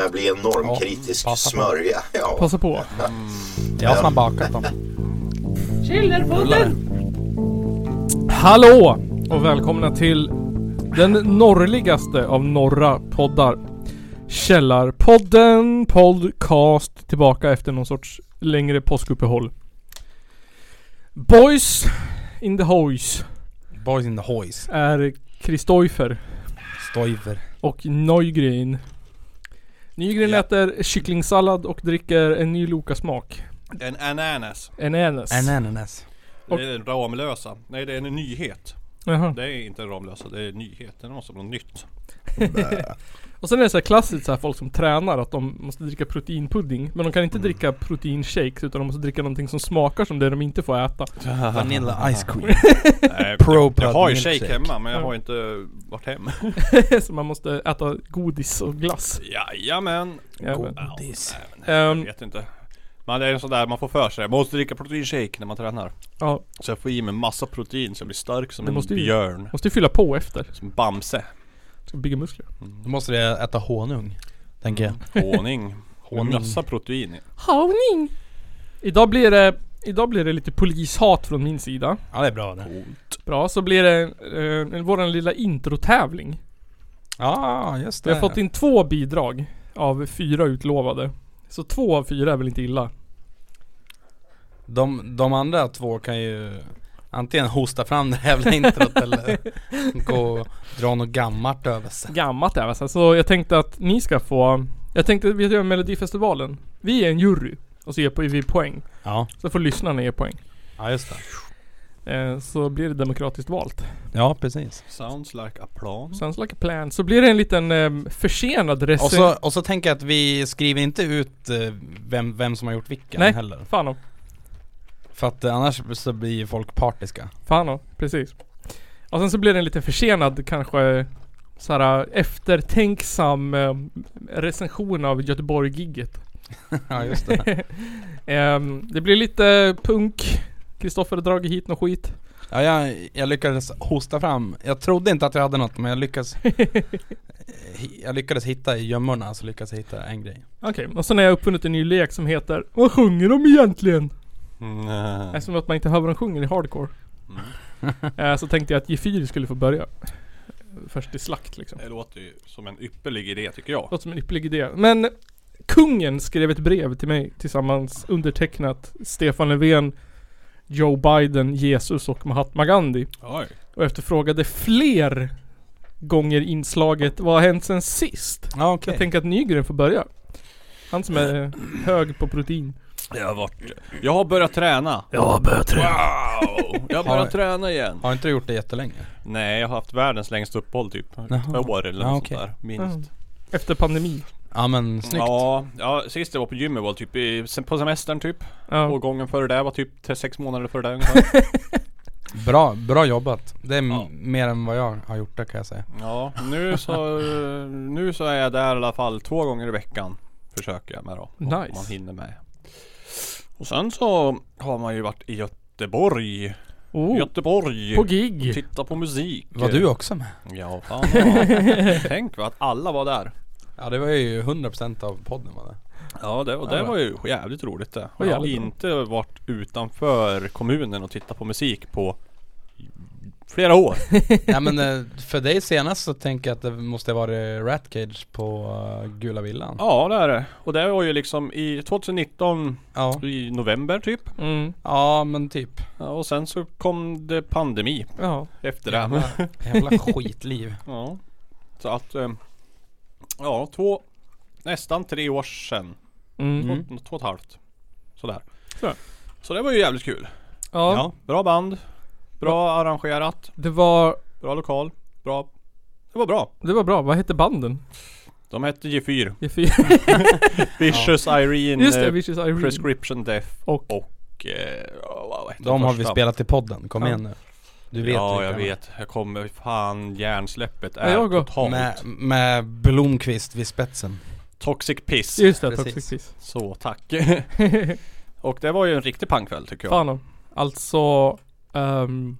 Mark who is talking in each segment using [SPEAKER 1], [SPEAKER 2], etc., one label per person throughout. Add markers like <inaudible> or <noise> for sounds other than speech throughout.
[SPEAKER 1] börjar bli en normkritisk
[SPEAKER 2] Ja,
[SPEAKER 1] smörja. <laughs> Ja.
[SPEAKER 3] Passa på.
[SPEAKER 2] Jag har bakat dem.
[SPEAKER 4] Källarpodden!
[SPEAKER 3] Hallå! Och välkomna till den norrligaste av norra poddar. Källarpodden podcast tillbaka efter någon sorts längre påskuppehåll. Boys in the hoys
[SPEAKER 2] Boys in the hoys.
[SPEAKER 3] är Kristoffer
[SPEAKER 2] Stoiver.
[SPEAKER 3] och Neugren. Nygren
[SPEAKER 4] Ja.
[SPEAKER 3] äter kycklingsallad och dricker en ny Loka-smak.
[SPEAKER 4] En ananas.
[SPEAKER 3] En ananas.
[SPEAKER 2] Ananas.
[SPEAKER 4] Det är en Ramlösa. Nej det är en nyhet.
[SPEAKER 3] Jaha.
[SPEAKER 4] Det är inte en Ramlösa, det är en nyhet. Det måste vara något nytt. <laughs>
[SPEAKER 3] Och sen är det så här klassiskt så här folk som tränar att de måste dricka proteinpudding. Men de kan inte
[SPEAKER 4] Mm.
[SPEAKER 3] dricka proteinshakes utan de måste dricka någonting som smakar som det de inte får äta. <laughs>
[SPEAKER 2] Vanilla <laughs> ice cream.
[SPEAKER 4] Nej, <laughs>
[SPEAKER 2] Pro
[SPEAKER 4] jag har ju shake hemma men jag
[SPEAKER 3] Ja.
[SPEAKER 4] har inte varit hemma.
[SPEAKER 3] så man måste äta godis och glass.
[SPEAKER 4] Jajamän.
[SPEAKER 3] Jajamän.
[SPEAKER 2] Godis.
[SPEAKER 4] Nej, men jag
[SPEAKER 3] Ehm,
[SPEAKER 4] vet inte. Men det är sådär man får för sig. Man måste dricka proteinshake när man tränar.
[SPEAKER 3] ja,
[SPEAKER 4] Så jag får i mig massa protein så jag blir stark som
[SPEAKER 3] Det
[SPEAKER 4] en
[SPEAKER 3] måste ju-
[SPEAKER 4] björn.
[SPEAKER 3] måste ju fylla på efter.
[SPEAKER 4] Som Bamse.
[SPEAKER 3] Ska bygga muskler.
[SPEAKER 2] Då måste jag äta honung. Tänker jag.
[SPEAKER 4] Honung. <laughs>
[SPEAKER 2] Honung.
[SPEAKER 4] Massa protein i.
[SPEAKER 3] Honung! Idag blir det Idag blir det lite polishat från min sida.
[SPEAKER 2] Ja det är bra det.
[SPEAKER 4] Coolt.
[SPEAKER 3] Bra, så blir det eh, våran lilla introtävling.
[SPEAKER 2] Ja just det.
[SPEAKER 3] Vi har fått in två bidrag av fyra utlovade. Så två av fyra är väl inte illa.
[SPEAKER 2] De, de andra två kan ju antingen hosta fram det jävla introt eller <laughs> gå och dra något gammalt över sig.
[SPEAKER 3] gammalt är det. Så jag tänkte att ni ska få Jag tänkte vi gör Melodifestivalen Vi är en jury Och så ger vi poäng
[SPEAKER 2] Ja,
[SPEAKER 3] Så får lyssnarna ge poäng
[SPEAKER 2] ja just det.
[SPEAKER 3] eh, Så blir det demokratiskt valt
[SPEAKER 2] Ja precis.
[SPEAKER 4] Sounds like a plan.
[SPEAKER 3] Sounds like a plan Så blir det en liten eh, försenad
[SPEAKER 2] Och
[SPEAKER 3] recension
[SPEAKER 2] så, och så tänker jag att vi skriver inte ut eh, vem, vem som har gjort vilken
[SPEAKER 3] Nej.
[SPEAKER 2] heller.
[SPEAKER 3] Fan och,
[SPEAKER 2] För att eh, annars så blir folk partiska.
[SPEAKER 3] fan och, precis. Och sen så blir det en lite försenad kanske Såhär eftertänksam eh, recension av Göteborg-gigget. <laughs>
[SPEAKER 2] Ja just det. <laughs>
[SPEAKER 3] Ehm, Det blir lite punk. Kristoffer har dragit hit något skit.
[SPEAKER 2] Ja, jag, jag lyckades hosta fram, jag trodde inte att jag hade något men jag lyckades <laughs> Jag lyckades hitta i gömmorna så lyckades jag hitta en grej.
[SPEAKER 3] Okej, och sen har jag uppfunnit en ny lek som heter Vad sjunger de egentligen?
[SPEAKER 4] Mm.
[SPEAKER 3] Eftersom att man inte hör vad de sjunger i hardcore. Eh, Så tänkte jag att G4 skulle få börja. Först i slakt liksom.
[SPEAKER 4] Det låter ju som en ypperlig idé tycker jag.
[SPEAKER 3] Låter som en ypperlig idé. Men Kungen skrev ett brev till mig tillsammans undertecknat Stefan Löfven Joe Biden, Jesus och Mahatma Gandhi.
[SPEAKER 4] Oj.
[SPEAKER 3] Och efterfrågade fler gånger inslaget Vad har hänt sen sist?
[SPEAKER 2] Okej.
[SPEAKER 3] Jag tänker att Nygren får börja. Han som är <clears throat> hög på protein
[SPEAKER 4] Jag har varit... Jag har börjat träna.
[SPEAKER 3] Jag har börjat träna
[SPEAKER 4] Wow! Jag har börjat träna igen.
[SPEAKER 2] Har inte du gjort det jättelänge?
[SPEAKER 4] Nej, jag har haft världens längsta uppehåll typ.
[SPEAKER 2] Jaha.
[SPEAKER 4] Ett år eller
[SPEAKER 2] Ja,
[SPEAKER 4] något
[SPEAKER 2] okej.
[SPEAKER 4] sånt där. Minst.
[SPEAKER 3] Efter pandemi
[SPEAKER 2] Ja men snyggt
[SPEAKER 4] Ja, ja, sist jag var på gymmet var typ i, på semestern typ.
[SPEAKER 3] Ja,
[SPEAKER 4] Och gången före det var typ till sex månader före det ungefär. <laughs>
[SPEAKER 2] Bra, bra jobbat Det är m-
[SPEAKER 4] Ja.
[SPEAKER 2] mer än vad jag har gjort det kan jag säga
[SPEAKER 4] Ja, nu så, nu så är jag där i alla fall två gånger i veckan. Försöker jag med då. Om
[SPEAKER 3] Nice.
[SPEAKER 4] man hinner med. Och sen så har man ju varit i Göteborg.
[SPEAKER 3] oh,
[SPEAKER 4] Göteborg.
[SPEAKER 3] på gig
[SPEAKER 4] Titta på musik.
[SPEAKER 2] Var du också med?
[SPEAKER 4] Ja, fan ja. <laughs> Tänk vad att alla var där.
[SPEAKER 2] Ja det var ju 100% av podden var det
[SPEAKER 4] Ja, det, och det var ju jävligt roligt det. Jag har inte varit utanför kommunen och tittat på musik på flera år. <laughs>
[SPEAKER 2] Ja men eh, för dig senast så tänker jag att det måste ha varit Ratcage på eh, Gula Villan
[SPEAKER 4] Ja, det är det. Och det var ju liksom i 2019
[SPEAKER 2] Ja,
[SPEAKER 4] i november typ.
[SPEAKER 3] mm,
[SPEAKER 2] ja men typ
[SPEAKER 4] Ja, och sen så kom det pandemi
[SPEAKER 3] Ja,
[SPEAKER 4] efter det.
[SPEAKER 2] Jävla, jävla <laughs> skitliv
[SPEAKER 4] Ja. Så att eh, Ja, två Nästan tre år sedan.
[SPEAKER 3] mm.
[SPEAKER 2] Mm.
[SPEAKER 4] Två, två och ett halvt. Sådär.
[SPEAKER 3] Så.
[SPEAKER 4] Så det var ju jävligt kul.
[SPEAKER 3] Ja,
[SPEAKER 2] Ja,
[SPEAKER 4] Bra band. Bra arrangerat.
[SPEAKER 3] det var
[SPEAKER 4] Bra lokal. Bra. Det var bra.
[SPEAKER 3] Det var bra, vad hette banden?
[SPEAKER 4] De hette G4.
[SPEAKER 3] G4 <laughs>
[SPEAKER 4] Vicious Irene.
[SPEAKER 3] Just det, Vicious Irene
[SPEAKER 4] Prescription Death.
[SPEAKER 3] Och
[SPEAKER 4] Och eh, vad hette
[SPEAKER 2] de har vi
[SPEAKER 4] första?
[SPEAKER 2] spelat i podden, kom
[SPEAKER 3] Ja.
[SPEAKER 2] igen nu Du vet
[SPEAKER 4] Ja,
[SPEAKER 2] vilka
[SPEAKER 4] jag
[SPEAKER 2] är.
[SPEAKER 4] vet. Jag kommer, fan hjärnsläppet är
[SPEAKER 3] jag går.
[SPEAKER 4] totalt.
[SPEAKER 2] Med, med Blomqvist vid spetsen
[SPEAKER 4] Toxic Piss.
[SPEAKER 3] Just det,
[SPEAKER 2] Precis.
[SPEAKER 3] Toxic Piss
[SPEAKER 4] Så tack. <laughs> och det var ju en riktig pangkväll tycker jag.
[SPEAKER 3] Fan om. Alltså ehm,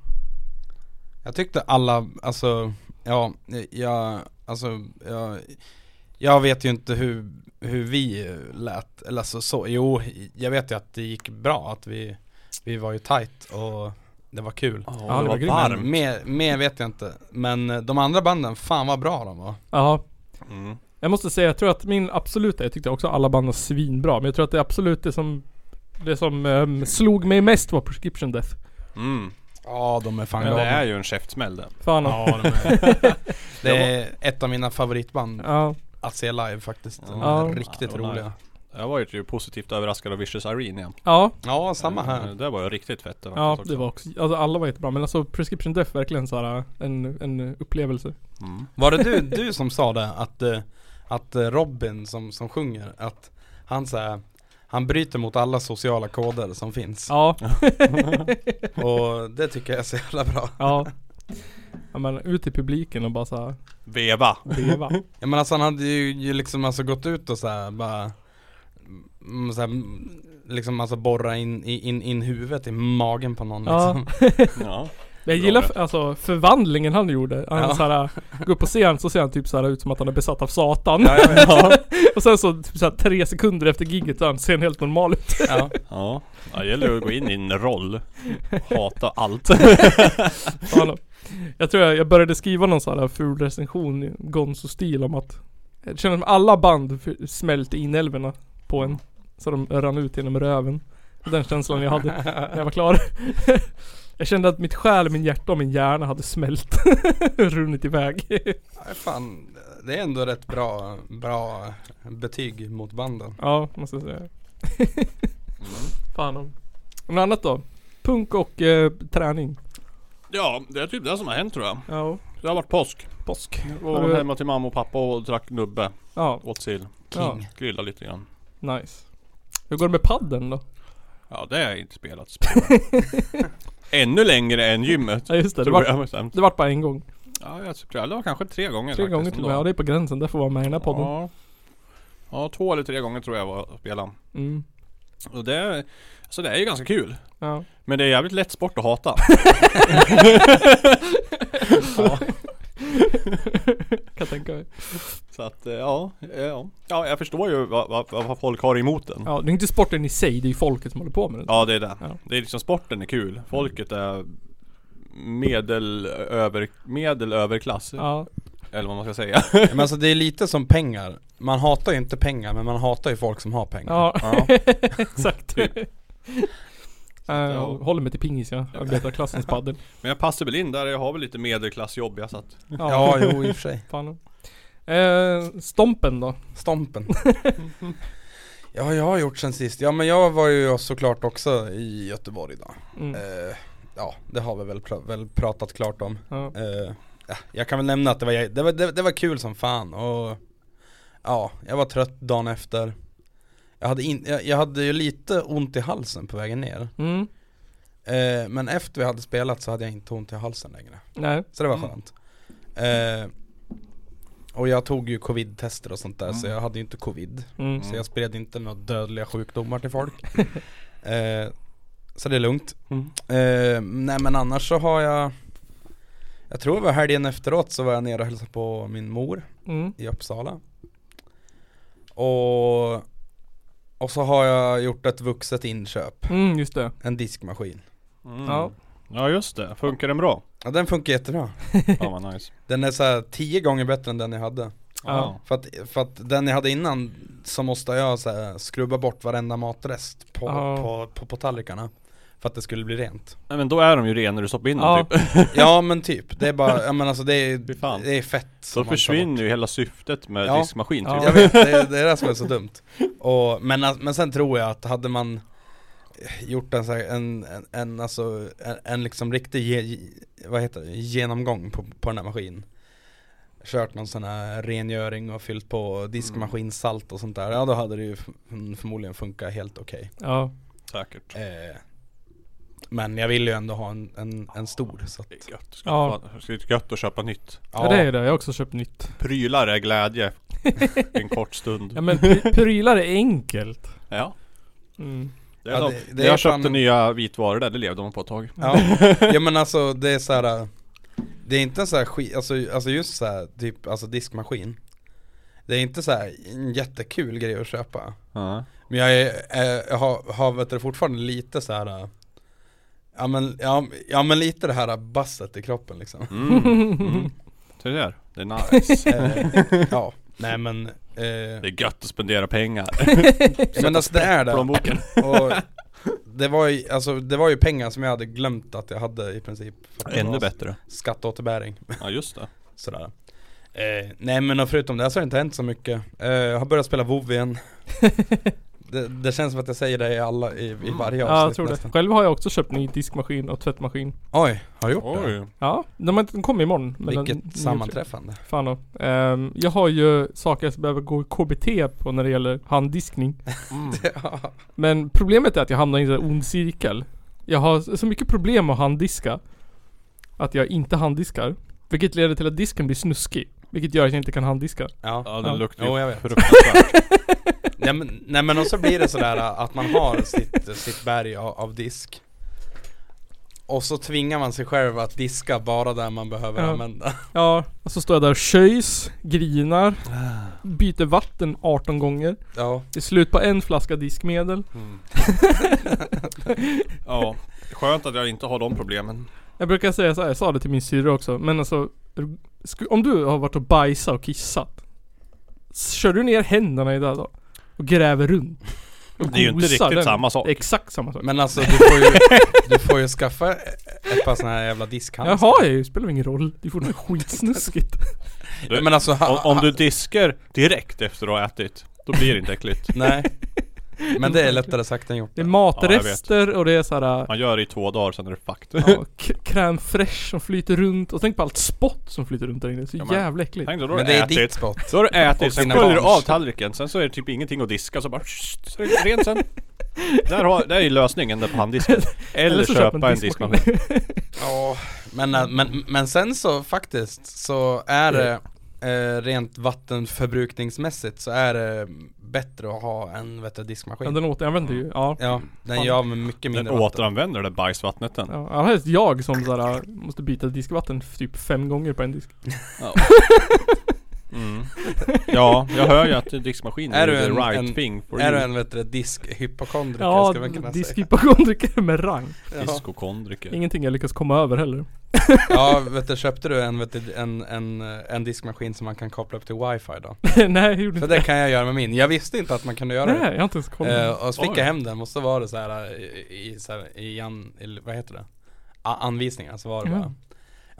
[SPEAKER 2] Jag tyckte alla, alltså, ja, jag, alltså, jag, jag vet ju inte hur, hur vi lät, eller alltså så, jo jag vet ju att det gick bra, att vi, vi var ju tight och det var kul
[SPEAKER 4] Ja,
[SPEAKER 3] det
[SPEAKER 4] det
[SPEAKER 3] var
[SPEAKER 4] var
[SPEAKER 3] grymt.
[SPEAKER 4] varmt.
[SPEAKER 2] Mer, mer vet jag inte, men eh, de andra banden, fan vad bra de var
[SPEAKER 3] Ja,
[SPEAKER 4] Mm.
[SPEAKER 3] jag måste säga, jag tror att min absoluta, jag tyckte också alla band var svinbra, men jag tror att det absolut det som Det som ehm, slog mig mest var Prescription Death.
[SPEAKER 4] Mm.
[SPEAKER 2] Ja de är fan
[SPEAKER 4] Men det
[SPEAKER 2] galna
[SPEAKER 4] är ju en käftsmäll det.
[SPEAKER 3] Fan
[SPEAKER 2] Ja de är, det <laughs> är ett av mina favoritband
[SPEAKER 3] Ja,
[SPEAKER 2] att se live faktiskt, de
[SPEAKER 3] Ja.
[SPEAKER 2] är riktigt
[SPEAKER 4] Ja, det var
[SPEAKER 2] roliga.
[SPEAKER 4] Jag var ju positivt överraskad av Vicious Irene igen.
[SPEAKER 3] ja,
[SPEAKER 2] Ja samma här
[SPEAKER 4] Det var ju riktigt fett det
[SPEAKER 3] ja
[SPEAKER 4] faktiskt
[SPEAKER 3] det var också, alltså alla var jättebra men alltså Prescription Death verkligen såhär en, en upplevelse.
[SPEAKER 4] Mm.
[SPEAKER 2] Var det du, du som sa det? Att, eh, att eh, Robin som, som sjunger, att han såhär Han bryter mot alla sociala koder som finns
[SPEAKER 3] Ja, <laughs>
[SPEAKER 2] Och det tycker jag är så jävla bra
[SPEAKER 3] ja. Ja men ut i publiken och bara såhär
[SPEAKER 4] Veva.
[SPEAKER 3] veva.
[SPEAKER 2] Ja men alltså han hade ju, ju liksom alltså gått ut och såhär bara mm, så här, Liksom alltså borra in, in, in huvudet i magen på någon
[SPEAKER 3] Ja.
[SPEAKER 2] liksom <laughs>
[SPEAKER 4] Ja.
[SPEAKER 3] Men jag gillar
[SPEAKER 4] rätt.
[SPEAKER 3] f- alltså förvandlingen han gjorde. Han
[SPEAKER 2] Ja.
[SPEAKER 3] såhär, går upp på scen så ser han typ såhär ut som att han är besatt av satan.
[SPEAKER 2] Ja, vet. <laughs>
[SPEAKER 3] och sen så, typ såhär, tre sekunder efter giget så han ser han helt normal ut.
[SPEAKER 2] ja. <laughs>
[SPEAKER 4] Ja. ja. Det gäller att gå in i en roll. Hata allt. <laughs>
[SPEAKER 3] Jag tror jag, jag började skriva någon sån här ful recension i Gonzo-stil om att Jag känner som alla band smälte inälvorna på en. Så de rann ut genom röven. Den känslan jag hade när jag var klar. Jag kände att mitt själ, min hjärta och min hjärna hade smält. <laughs> Runnit iväg.
[SPEAKER 2] Nej, fan, det är ändå rätt bra, bra betyg mot banden
[SPEAKER 3] ja, måste jag säga. Fan om. Något annat då? Punk och eh, träning.
[SPEAKER 4] Ja, det är typ det som har hänt tror jag.
[SPEAKER 3] Ja.
[SPEAKER 4] Det har varit påsk.
[SPEAKER 3] Påsk.
[SPEAKER 4] Jag var
[SPEAKER 3] du-
[SPEAKER 4] hemma till mamma och pappa och drack nubbe.
[SPEAKER 3] Ja,
[SPEAKER 4] Åt sill.
[SPEAKER 3] Ja.
[SPEAKER 4] Grillade lite grann.
[SPEAKER 3] nice. Hur går det med padden då?
[SPEAKER 4] Ja, det har jag inte spelat. <laughs> Ännu längre än gymmet.
[SPEAKER 3] Ja just det, det var, det vart bara en gång.
[SPEAKER 4] Ja, jag tror det var kanske tre gånger
[SPEAKER 3] Tre
[SPEAKER 4] faktiskt
[SPEAKER 3] gånger till och med. Ja det är på gränsen, det får vara med i den här podden.
[SPEAKER 4] Ja. ja, två eller tre gånger tror jag var att spela.
[SPEAKER 3] Mm.
[SPEAKER 4] Och det, så det är ju ganska kul.
[SPEAKER 3] Ja.
[SPEAKER 4] Men det är jävligt lätt sport att hata. <laughs> <laughs> <laughs>
[SPEAKER 3] kan tänka mig.
[SPEAKER 4] Så att eh, ja, eh, ja. Ja, jag förstår ju vad, vad, vad folk har emot den.
[SPEAKER 3] Ja, det är inte sporten i sig, det är ju folket som håller på med den.
[SPEAKER 4] Ja det är det.
[SPEAKER 3] Ja.
[SPEAKER 4] Det är liksom sporten är kul. Folket är medel över, medel överklass.
[SPEAKER 3] Ja,
[SPEAKER 4] Eller vad man ska säga.
[SPEAKER 2] Men alltså det är lite som pengar Man hatar ju inte pengar men man hatar ju folk som har pengar
[SPEAKER 3] ja.
[SPEAKER 4] Ja. <laughs>
[SPEAKER 3] exakt.
[SPEAKER 4] Typ.
[SPEAKER 3] Uh,
[SPEAKER 4] ja.
[SPEAKER 3] håller mig till pingis ja, arbetarklassens padel. <laughs>
[SPEAKER 4] Men jag passar väl in där, jag har väl lite medelklassjobb jag satt.
[SPEAKER 2] Ja, jo i och för sig
[SPEAKER 3] Fan. Eh, stompen då?
[SPEAKER 2] Stompen <laughs> Ja jag har gjort sen sist, ja men jag var ju såklart också i Göteborg då
[SPEAKER 3] Mm.
[SPEAKER 2] eh, Ja det har vi väl, pra- väl pratat klart om
[SPEAKER 3] Ja.
[SPEAKER 2] eh, ja, Jag kan väl nämna att det var, det, var, det, det var kul som fan och Ja, jag var trött dagen efter Jag hade, in, jag, jag hade ju lite ont i halsen på vägen ner
[SPEAKER 3] Mm.
[SPEAKER 2] eh, Men efter vi hade spelat så hade jag inte ont i halsen längre
[SPEAKER 3] Nej.
[SPEAKER 2] Så det var
[SPEAKER 4] Mm.
[SPEAKER 2] skönt eh, Och jag tog ju covid-tester och sånt där så
[SPEAKER 4] Mm.
[SPEAKER 2] jag hade ju inte covid
[SPEAKER 3] Mm.
[SPEAKER 2] Så jag spred inte några dödliga sjukdomar till folk <laughs> eh, Så det är lugnt
[SPEAKER 4] Mm.
[SPEAKER 2] eh, Nej men annars så har jag Jag tror det var helgen efteråt så var jag nere och hälsade på min mor
[SPEAKER 3] Mm.
[SPEAKER 2] i Uppsala Och Och så har jag gjort ett vuxet inköp
[SPEAKER 3] Mm, just det.
[SPEAKER 2] En diskmaskin
[SPEAKER 4] Mm.
[SPEAKER 3] Ja.
[SPEAKER 4] Ja just det, funkar den bra?
[SPEAKER 2] Ja den funkar jättebra
[SPEAKER 4] Fan vad nice. <laughs>
[SPEAKER 2] Den är så här tio gånger bättre än den jag hade
[SPEAKER 3] Ja.
[SPEAKER 2] För att, för att den jag hade innan så måste jag så här, skrubba bort varenda matrest på,
[SPEAKER 3] Ja.
[SPEAKER 2] på, på, på tallrikarna För att det skulle bli rent
[SPEAKER 4] Nej, men då är de ju rena när du stoppar in dem
[SPEAKER 3] Ja.
[SPEAKER 4] typ. <laughs>
[SPEAKER 2] Ja men typ, det är bara, ja men alltså det är, <laughs> det är fett tar
[SPEAKER 4] försvinner ju hela syftet med
[SPEAKER 2] Ja.
[SPEAKER 4] diskmaskin
[SPEAKER 3] Ja.
[SPEAKER 4] typ.
[SPEAKER 2] Jag vet, det, är- det är det som är så dumt och, men, al- men sen tror jag att hade man gjort en, en, en, en, alltså, en, en liksom riktig ge, vad heter det, genomgång på, på den här maskinen Kört någon sån här rengöring och fyllt på diskmaskinsalt och sånt där, ja då hade det ju förmodligen funkat helt okej
[SPEAKER 3] Ja.
[SPEAKER 4] Säkert.
[SPEAKER 2] eh, Men jag vill ju ändå ha en, en, en stor så att,
[SPEAKER 4] Det är gött. Ska
[SPEAKER 3] Ja.
[SPEAKER 4] det är gött att köpa nytt.
[SPEAKER 3] ja. det är det. Jag har också köpt nytt.
[SPEAKER 4] Prylar är glädje. <laughs> en kort stund.
[SPEAKER 3] Ja men pry- prylar är enkelt.
[SPEAKER 4] Ja.
[SPEAKER 3] Mm.
[SPEAKER 4] Det är
[SPEAKER 2] Ja,
[SPEAKER 4] de.
[SPEAKER 2] det- det
[SPEAKER 4] jag
[SPEAKER 2] är
[SPEAKER 4] köpte
[SPEAKER 2] fan-
[SPEAKER 4] nya vitvaror där, det levde de på ett tag.
[SPEAKER 2] Ja, ja men alltså det är så här. Det är inte så här skit, alltså, alltså just så här, typ, alltså diskmaskin Det är inte så här en jättekul grej att köpa
[SPEAKER 4] Ja.
[SPEAKER 2] Men jag, är, är, jag har, har vet du, fortfarande lite så här. Ja men, ja, ja men lite det här basset i kroppen liksom
[SPEAKER 4] Mm. Mm. Så det där, det är nice. <laughs>
[SPEAKER 2] eh, Ja, nej men eh,
[SPEAKER 4] Det är gött att spendera pengar. <laughs>
[SPEAKER 2] Men alltså det är det
[SPEAKER 4] Plånboken. <laughs>
[SPEAKER 2] och det var, ju, alltså, det var ju pengar som jag hade glömt att jag hade i princip
[SPEAKER 4] Ännu bättre.
[SPEAKER 2] Skatteåterbäring
[SPEAKER 4] Ja just det.
[SPEAKER 2] Sådär eh, Nej men och förutom det så har det inte hänt så mycket eh, Jag har börjat spela WoW igen det, det känns som att jag säger det i alla, i, i varje avsnitt
[SPEAKER 3] Ja jag tror det. Själv har jag också köpt ny diskmaskin och tvättmaskin.
[SPEAKER 2] Oj, har du gjort det?
[SPEAKER 4] Oj.
[SPEAKER 3] Ja, de har inte kommit imorgon. men
[SPEAKER 2] Vilket
[SPEAKER 3] den-
[SPEAKER 2] sammanträffande
[SPEAKER 3] Fan då. Ehm, jag har ju saker jag behöver gå KBT på när det gäller handdiskning.
[SPEAKER 4] Mm. <laughs>
[SPEAKER 3] Men problemet är att jag hamnar i en ond cirkel. Jag har så mycket problem med att handdiska. Att jag inte handdiskar. Vilket leder till att disken blir snuskig. Vilket gör att jag inte kan handdiska.
[SPEAKER 2] Ja,
[SPEAKER 4] Ja den
[SPEAKER 3] Ja.
[SPEAKER 4] luktar ju
[SPEAKER 2] jag vet.
[SPEAKER 4] fruktansvärt. <laughs>
[SPEAKER 2] nej, men, nej men och så blir det sådär att man har sitt, sitt berg av, av disk Och så tvingar man sig själv att diska bara där man behöver
[SPEAKER 3] Ja.
[SPEAKER 2] använda
[SPEAKER 3] Ja, och så står jag där och köjs, grinar, byter vatten 18 gånger.
[SPEAKER 2] Ja,
[SPEAKER 3] Det är slut på en flaska diskmedel.
[SPEAKER 4] Mm. <laughs> ja, skönt att jag inte har de problemen.
[SPEAKER 3] Jag brukar säga så här, jag sa det till min syrra också, men alltså Om du har varit och bajsat och kissat Kör du ner händerna i det då? Och gräver runt? Och
[SPEAKER 4] Det är ju inte riktigt
[SPEAKER 3] den.
[SPEAKER 4] samma sak.
[SPEAKER 3] Exakt samma sak.
[SPEAKER 2] men alltså du får ju, du får ju skaffa ett par såna här jävla diskhandskar
[SPEAKER 3] Jaha ju, spelar ingen roll. Det är fortfarande skitsnuskigt.
[SPEAKER 4] Du,
[SPEAKER 2] Men alltså, ha,
[SPEAKER 4] om, om du diskar direkt efter att ha ätit, då blir det inte äckligt.
[SPEAKER 2] nej Men det är lättare sagt än gjort
[SPEAKER 3] Det är matrester och det är såhär
[SPEAKER 4] Man gör det i två dagar, sen är det fucked.
[SPEAKER 3] ja, crème fraîche som flyter runt och tänk på allt spott som flyter runt där inne. Så
[SPEAKER 4] Ja, men-
[SPEAKER 3] jävla äckligt.
[SPEAKER 4] Tänk då, då har
[SPEAKER 2] Men det är
[SPEAKER 4] ätit.
[SPEAKER 2] ditt spott
[SPEAKER 4] Då har du ätit, sen sköljer du av tallriken, sen så är det typ ingenting att diska så bara så är det rent sen. Där, har, där är lösningen där på handdisken. <laughs> Eller,
[SPEAKER 3] man
[SPEAKER 4] köpa en diskmaskin.
[SPEAKER 2] Ja, men, äh, men, men sen så faktiskt så är det eh, rent vattenförbrukningsmässigt så är det bättre att ha en vet du,
[SPEAKER 3] Ja,
[SPEAKER 2] diskmaskin
[SPEAKER 3] den återanvänder ju. Ja.
[SPEAKER 2] Ja, den gör med mycket
[SPEAKER 4] Den
[SPEAKER 2] mindre vatten
[SPEAKER 4] återanvänder det bajsvattnet den.
[SPEAKER 3] Ja, ja, helst jag som såhär, måste byta diskvatten typ fem gånger på en disk.
[SPEAKER 4] Ja. <laughs> Mm. Ja, jag hör ju att diskmaskin är,
[SPEAKER 2] Är du
[SPEAKER 4] the
[SPEAKER 2] en-
[SPEAKER 4] right
[SPEAKER 2] en-
[SPEAKER 4] thing for
[SPEAKER 2] Är du
[SPEAKER 4] you.
[SPEAKER 2] en vet du, diskhypokondriker
[SPEAKER 3] Ja,
[SPEAKER 2] ska man kunna säga
[SPEAKER 3] diskhypokondriker med rang.
[SPEAKER 2] ja.
[SPEAKER 4] Diskokondriker.
[SPEAKER 3] Ingenting jag lyckas komma över heller.
[SPEAKER 2] ja, <laughs> vet du, köpte du en, vet du, en, en, en diskmaskin som man kan koppla upp till wifi då? <laughs>
[SPEAKER 3] Nej, jag gjorde
[SPEAKER 2] För
[SPEAKER 3] inte
[SPEAKER 2] det kan jag göra med min, jag visste inte att man kunde göra
[SPEAKER 3] Nej,
[SPEAKER 2] det
[SPEAKER 3] jag har inte ens kollat.
[SPEAKER 2] Eh, och så fick
[SPEAKER 4] Oj.
[SPEAKER 2] jag hem den och så var det så här i, i, så här, i an, i, vad heter det? A, anvisningar så var det
[SPEAKER 3] Ja.
[SPEAKER 2] bara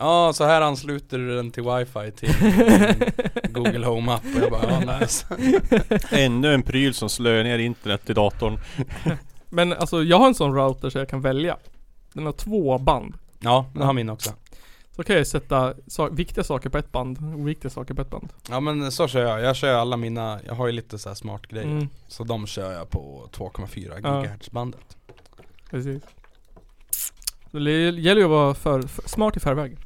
[SPEAKER 2] Ja så här ansluter du den till wifi till <laughs> Google Home app och jag bara ja nice
[SPEAKER 4] Ännu en pryl som slår ner internet i datorn. <laughs>
[SPEAKER 3] Men alltså jag har en sån router så jag kan välja. Den har två band.
[SPEAKER 2] Ja det har min också
[SPEAKER 3] Så kan jag sätta sa- viktiga saker på ett band och oviktiga saker på ett band.
[SPEAKER 2] Ja men så kör jag, jag kör alla mina, jag har ju lite så här smart grejer
[SPEAKER 3] Mm,
[SPEAKER 2] Så de kör jag på 2,4
[SPEAKER 3] Ja.
[SPEAKER 2] GHz bandet
[SPEAKER 3] precis. Det gäller ju att vara för, för, smart i förväg.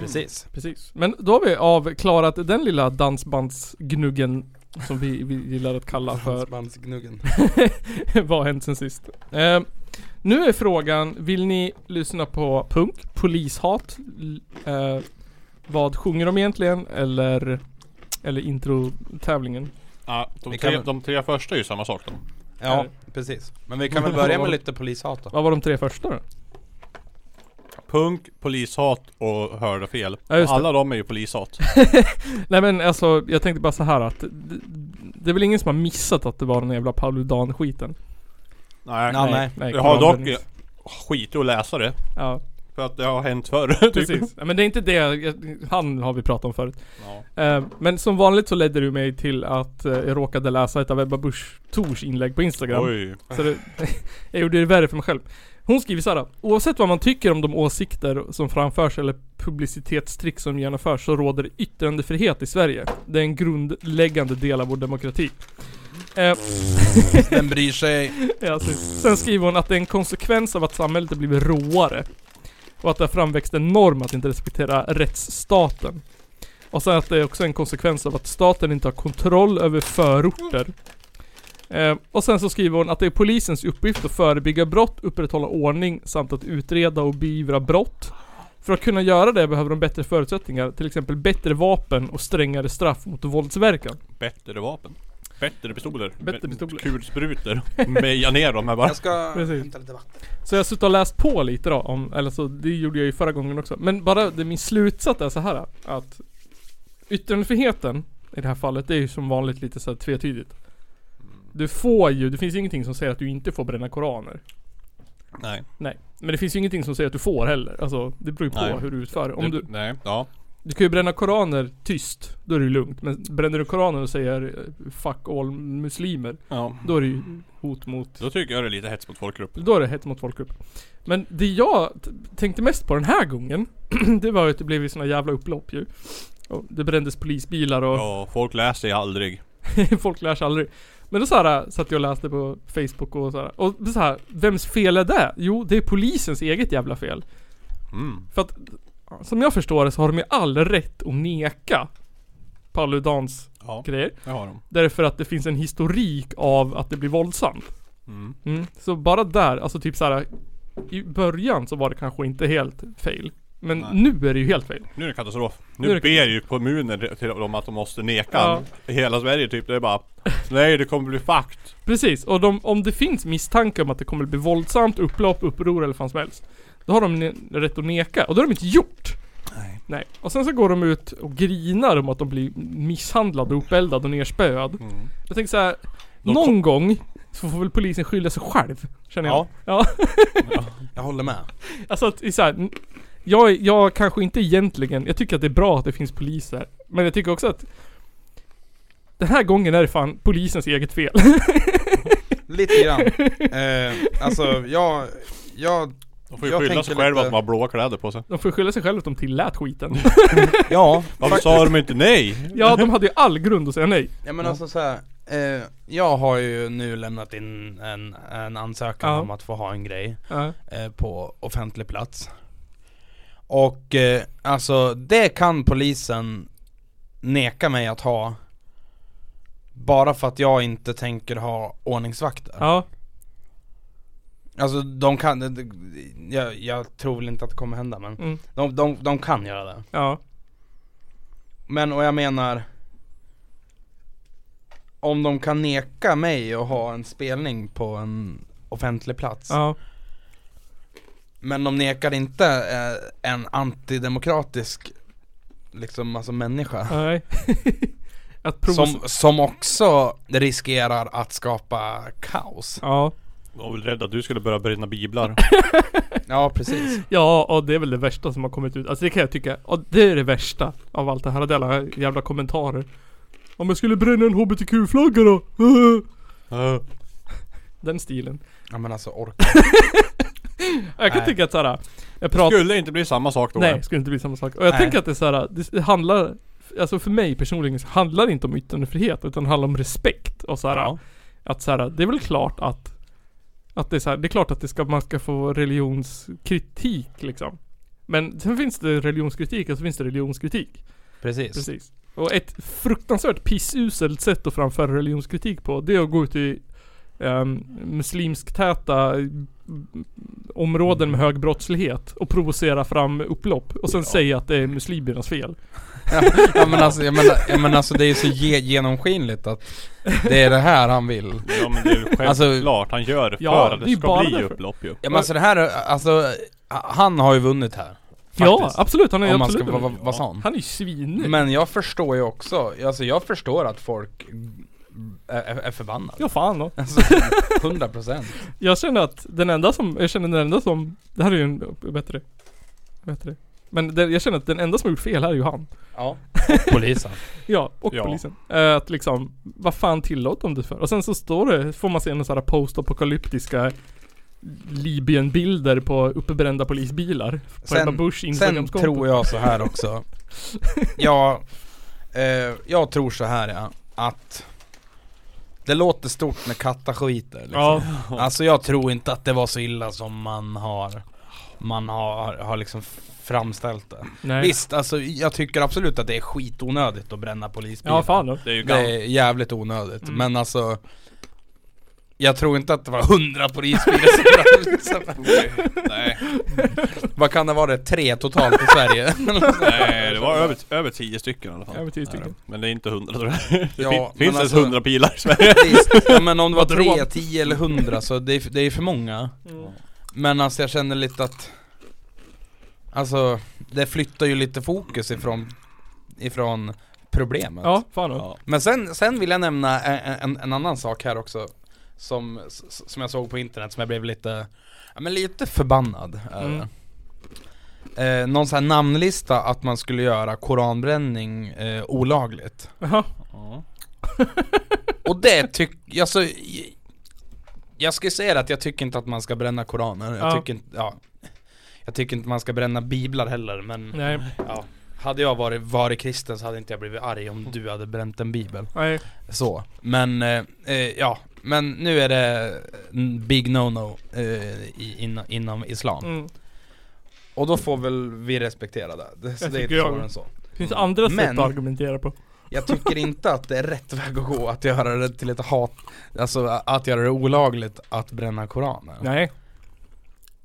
[SPEAKER 2] Precis
[SPEAKER 3] Precis. Men då har vi avklarat den lilla dansbandsgnuggen som vi, vi gillar att kalla för
[SPEAKER 2] Dansbandsgnuggen <laughs>
[SPEAKER 3] vad har hänt sen sist. Eh, nu är frågan, vill ni lyssna på punk, polishat? Eh, vad sjunger de egentligen? Eller, eller intro-tävlingen?
[SPEAKER 4] Ja, de tre, de tre första är ju samma sak då.
[SPEAKER 2] Ja precis Men vi kan väl börja med lite polishat då
[SPEAKER 3] Vad var de tre första då?
[SPEAKER 4] Punk, polishat och hörde fel.
[SPEAKER 3] Ja.
[SPEAKER 4] Alla de är ju polishat. <laughs>
[SPEAKER 3] Nej men alltså, jag tänkte bara så här att det, det är väl ingen som har missat att det var den jävla Paludan-skiten?
[SPEAKER 4] Nej,
[SPEAKER 2] Ja, nej.
[SPEAKER 4] Jag har dock skit att läsa det.
[SPEAKER 3] Ja,
[SPEAKER 4] För att det har hänt förr. <laughs> typ.
[SPEAKER 3] precis. Ja, men det är inte det, han har vi pratat om förut.
[SPEAKER 4] Ja.
[SPEAKER 3] Eh, Men som vanligt så ledde du mig till att eh, jag råkade läsa ett av Ebba Busch Thors inlägg på Instagram.
[SPEAKER 4] Oj.
[SPEAKER 3] Så det, <laughs> jag gjorde det värre för mig själv. Hon skriver såhär. Oavsett vad man tycker om de åsikter som framförs eller publicitetstrick som genomförs så råder yttrandefrihet i Sverige. Det är en grundläggande del av vår demokrati. Eh, <laughs>
[SPEAKER 2] Den bryr sig <laughs>
[SPEAKER 3] ja, så- sen skriver hon att det är en konsekvens av att samhället har blivit råare. Och att det har framväxt en norm att inte respektera rättsstaten. Och sen att det är också en konsekvens av att staten inte har kontroll över förorter. Eh, och sen så skriver hon att det är polisens uppgift att förebygga brott, upprätthålla ordning samt att utreda och beivra brott. För att kunna göra det behöver de bättre förutsättningar, till exempel bättre vapen och strängare straff mot våldsverkan.
[SPEAKER 4] Bättre vapen. Bättre pistoler.
[SPEAKER 3] Bättre pistoler.
[SPEAKER 4] Kulsprutor. Meja ner dem här bara.
[SPEAKER 2] Jag ska
[SPEAKER 3] Precis.
[SPEAKER 2] hämta lite vatten.
[SPEAKER 3] Så jag har suttit och läst på lite då om, eller så det gjorde jag ju förra gången också. Men bara det, min slutsats är så här att yttrandefriheten i det här fallet, det är ju som vanligt lite så här tvetydigt. Du får ju, det finns ingenting som säger att du inte får bränna koraner.
[SPEAKER 4] Nej.
[SPEAKER 3] Nej. Men det finns ju ingenting som säger att du får heller. Alltså det beror ju på
[SPEAKER 4] Nej.
[SPEAKER 3] hur du utför. Om du,
[SPEAKER 4] Nej. Ja.
[SPEAKER 3] du kan ju bränna koraner tyst, då är det ju lugnt. Men bränner du koranen och säger eh, 'fuck all muslimer'
[SPEAKER 4] Ja.
[SPEAKER 3] Då är det ju hot mot
[SPEAKER 4] Då tycker jag det är lite hets mot folkgrupp.
[SPEAKER 3] Då är det hets mot folkgrupp. Men det jag tänkte mest på den här gången, <clears throat> det var ju att det blev ju såna jävla upplopp ju. Och det brändes polisbilar och
[SPEAKER 4] Ja, folk läser ju aldrig. <laughs>
[SPEAKER 3] folk lär sig aldrig. Men då så här, satt jag och läste på Facebook och så här. Och så här, vems fel är det? Jo, det är polisens eget jävla fel.
[SPEAKER 4] Mm.
[SPEAKER 3] För att, som jag förstår det så har de ju all rätt att neka Paludans
[SPEAKER 4] Ja,
[SPEAKER 3] grejer.
[SPEAKER 4] det har de.
[SPEAKER 3] Därför att det finns en historik av att det blir våldsamt.
[SPEAKER 4] Mm.
[SPEAKER 3] Mm. Så bara där, alltså typ så här. I början så var det kanske inte helt fail. Men
[SPEAKER 4] Nej.
[SPEAKER 3] nu är det ju helt fail.
[SPEAKER 4] Nu är det katastrof.
[SPEAKER 3] Nu
[SPEAKER 4] Nu
[SPEAKER 3] det
[SPEAKER 4] ber ju kommuner till dem att de måste neka
[SPEAKER 3] Ja.
[SPEAKER 4] I hela Sverige typ. Det är bara Nej det kommer bli fakt.
[SPEAKER 3] Precis, och de, om det finns misstanke om att det kommer bli våldsamt, upplopp, uppror eller vad som helst. Då har de rätt att neka, och det har de inte gjort.
[SPEAKER 4] Nej.
[SPEAKER 3] Nej. Och sen så går de ut och grinar om att de blir misshandlade, uppeldade och nerspöad.
[SPEAKER 4] Mm.
[SPEAKER 3] Jag tänker så här.
[SPEAKER 4] De
[SPEAKER 3] någon gång så får väl polisen skylla sig själv, känner jag.
[SPEAKER 2] Ja.
[SPEAKER 3] Ja. <laughs>
[SPEAKER 2] Jag håller med.
[SPEAKER 3] Alltså att, så här, jag, jag kanske inte egentligen, jag tycker att det är bra att det finns poliser. Men jag tycker också att den här gången är det fan polisens eget fel. <laughs>
[SPEAKER 2] Lite grann. <laughs> Eh, alltså jag, jag,
[SPEAKER 4] De får ju
[SPEAKER 2] Jag
[SPEAKER 4] skylla sig själva
[SPEAKER 2] lite-
[SPEAKER 4] att de har blåa kläder på sig.
[SPEAKER 3] De får skylla sig själva att de tillät skiten. <laughs>
[SPEAKER 2] ja.
[SPEAKER 4] Varför sa de inte nej?
[SPEAKER 3] Ja, de hade ju all grund att säga nej.
[SPEAKER 2] Ja men alltså så här, eh, jag har ju nu lämnat in en, en ansökan
[SPEAKER 3] Ja.
[SPEAKER 2] om att få ha en grej
[SPEAKER 3] Ja.
[SPEAKER 2] eh, på offentlig plats. Och eh, alltså det kan polisen neka mig att ha bara för att jag inte tänker ha ordningsvakter.
[SPEAKER 3] Ja.
[SPEAKER 2] Alltså de kan, det- jag, jag tror väl inte att det kommer hända men
[SPEAKER 3] Mm.
[SPEAKER 2] de, de, de kan göra det.
[SPEAKER 3] Ja.
[SPEAKER 2] Men och jag menar Om de kan neka mig att ha en spelning på en offentlig plats
[SPEAKER 3] Ja.
[SPEAKER 2] Men de nekar inte eh, en antidemokratisk Liksom alltså människa
[SPEAKER 3] Nej. <laughs>
[SPEAKER 2] som, som också riskerar att skapa kaos
[SPEAKER 3] Ja.
[SPEAKER 4] De var väl rädda att du skulle börja bränna biblar. <laughs>
[SPEAKER 2] Ja precis
[SPEAKER 3] Ja, och det är väl det värsta som har kommit ut. Alltså det kan jag tycka. Och det är det värsta av allt det här. Alla jävla kommentarer. Om jag skulle bränna en HBTQ-flagga då? <laughs> Den stilen.
[SPEAKER 2] Ja men alltså orka
[SPEAKER 3] Jag kan
[SPEAKER 2] Nej.
[SPEAKER 3] tycka att såhär. Jag pratar...
[SPEAKER 4] Skulle inte bli samma sak då?
[SPEAKER 3] Nej, det skulle inte bli samma sak. Och jag
[SPEAKER 2] Nej.
[SPEAKER 3] tänker att det är såhär, det, handlar Alltså för mig personligen så handlar det inte om yttrandefrihet utan det handlar om respekt och såhär
[SPEAKER 2] Ja.
[SPEAKER 3] Att såhär, det är väl klart att Att det är såhär, det är klart att det ska, man ska få religionskritik liksom Men sen finns det religionskritik och så finns det religionskritik
[SPEAKER 2] Precis,
[SPEAKER 3] Precis Och ett fruktansvärt pissuselt sätt att framföra religionskritik på Det är att gå ut i um, muslimsktäta mm, områden med hög brottslighet och provocera fram upplopp och sen
[SPEAKER 4] Ja.
[SPEAKER 3] säga att det är muslimernas fel.
[SPEAKER 2] ja, <laughs> ja men alltså, jag menar, jag menar alltså det är så ge- genomskinligt att Det är det här han vill
[SPEAKER 4] Ja men det är ju
[SPEAKER 2] Alltså-
[SPEAKER 4] självklart han gör det för
[SPEAKER 3] Ja,
[SPEAKER 4] att
[SPEAKER 3] det
[SPEAKER 4] det ska
[SPEAKER 3] bara
[SPEAKER 4] bli
[SPEAKER 3] därför.
[SPEAKER 4] upplopp ju.
[SPEAKER 2] Ja men alltså det här, alltså Han har ju vunnit här
[SPEAKER 3] Ja,
[SPEAKER 2] Faktiskt.
[SPEAKER 3] absolut. Han är
[SPEAKER 2] Om man ska
[SPEAKER 3] absolut
[SPEAKER 2] vara va, va sån
[SPEAKER 3] Han är ju svinig.
[SPEAKER 2] Men jag förstår ju också, alltså jag förstår att folk är, är, förbannade
[SPEAKER 3] Ja fan då.
[SPEAKER 2] Alltså 100% <laughs>
[SPEAKER 3] Jag känner att den enda som, jag känner den enda som, det här är ju en bättre, bättre. Men det, jag känner att den enda som har gjort fel här är ju han.
[SPEAKER 2] Ja, och polisen <laughs>
[SPEAKER 3] Ja, och
[SPEAKER 4] Ja.
[SPEAKER 3] polisen. Eh, att liksom, vad fan tillåt de det för? Och sen så står det, får man se några sådana postapokalyptiska Libyen-bilder på uppbrända polisbilar. På
[SPEAKER 2] Sen-
[SPEAKER 3] Ebba Bush
[SPEAKER 2] Sen tror jag så här också <laughs> Ja, eh, jag tror så här ja, att Det låter stort när katter skiter liksom.
[SPEAKER 3] Ja,
[SPEAKER 2] Alltså jag tror inte att det var så illa som man har Man har, har liksom framställt det
[SPEAKER 3] nej.
[SPEAKER 2] Visst, alltså jag tycker absolut att det är skitonödigt att bränna polisbilar
[SPEAKER 3] Ja fan då.
[SPEAKER 4] Det är ju
[SPEAKER 2] Det
[SPEAKER 4] gammalt.
[SPEAKER 2] är jävligt onödigt,
[SPEAKER 3] Mm.
[SPEAKER 2] men alltså Jag tror inte att det var hundra polisbilar som brann. <laughs>
[SPEAKER 4] Nej,
[SPEAKER 2] Vad kan det vara? Tre totalt i Sverige? <laughs>
[SPEAKER 4] nej det var över, över tio stycken i alla fall.
[SPEAKER 3] Över tio stycken.
[SPEAKER 4] Men det är inte hundra tror jag. Det
[SPEAKER 2] Ja,
[SPEAKER 4] fin-
[SPEAKER 2] men
[SPEAKER 4] finns ens
[SPEAKER 2] alltså-
[SPEAKER 4] hundra pilar i Sverige. <laughs>
[SPEAKER 2] Visst, ja, men om det var
[SPEAKER 3] Vad
[SPEAKER 2] tre, tio eller hundra så det är, det är för många Men alltså jag känner lite att Alltså, det flyttar ju lite fokus ifrån Ifrån problemet
[SPEAKER 3] Ja, fan. Ja.
[SPEAKER 2] Men sen, sen vill jag nämna en, en, en annan sak här också Som, som jag såg på internet som jag blev lite Ja men lite förbannad över. Eh, Någon sån här namnlista att man skulle göra koranbränning eh, olagligt.
[SPEAKER 3] Jaha.
[SPEAKER 4] Ja.
[SPEAKER 2] Och det tycker, alltså Jag ska säga att jag tycker inte att man ska bränna koraner, jag
[SPEAKER 3] Ja.
[SPEAKER 2] tycker inte, ja. Jag tycker inte man ska bränna biblar heller men
[SPEAKER 3] Nej,
[SPEAKER 2] ja. Hade jag varit, varit kristen så hade inte jag blivit arg om du hade bränt en bibel.
[SPEAKER 3] Nej.
[SPEAKER 2] Så, men eh, eh, ja Men nu är det big no-no eh, i, inom, islam
[SPEAKER 3] Mm.
[SPEAKER 2] Och då får väl vi respektera det, det, så
[SPEAKER 3] Jag
[SPEAKER 2] det är inte
[SPEAKER 3] jag.
[SPEAKER 2] svårare än så
[SPEAKER 3] Finns andra sätt
[SPEAKER 2] Men-
[SPEAKER 3] att argumentera på?
[SPEAKER 2] Jag tycker inte att det är rätt väg att gå att göra det till ett hat Alltså att göra det olagligt att bränna koraner
[SPEAKER 3] Nej,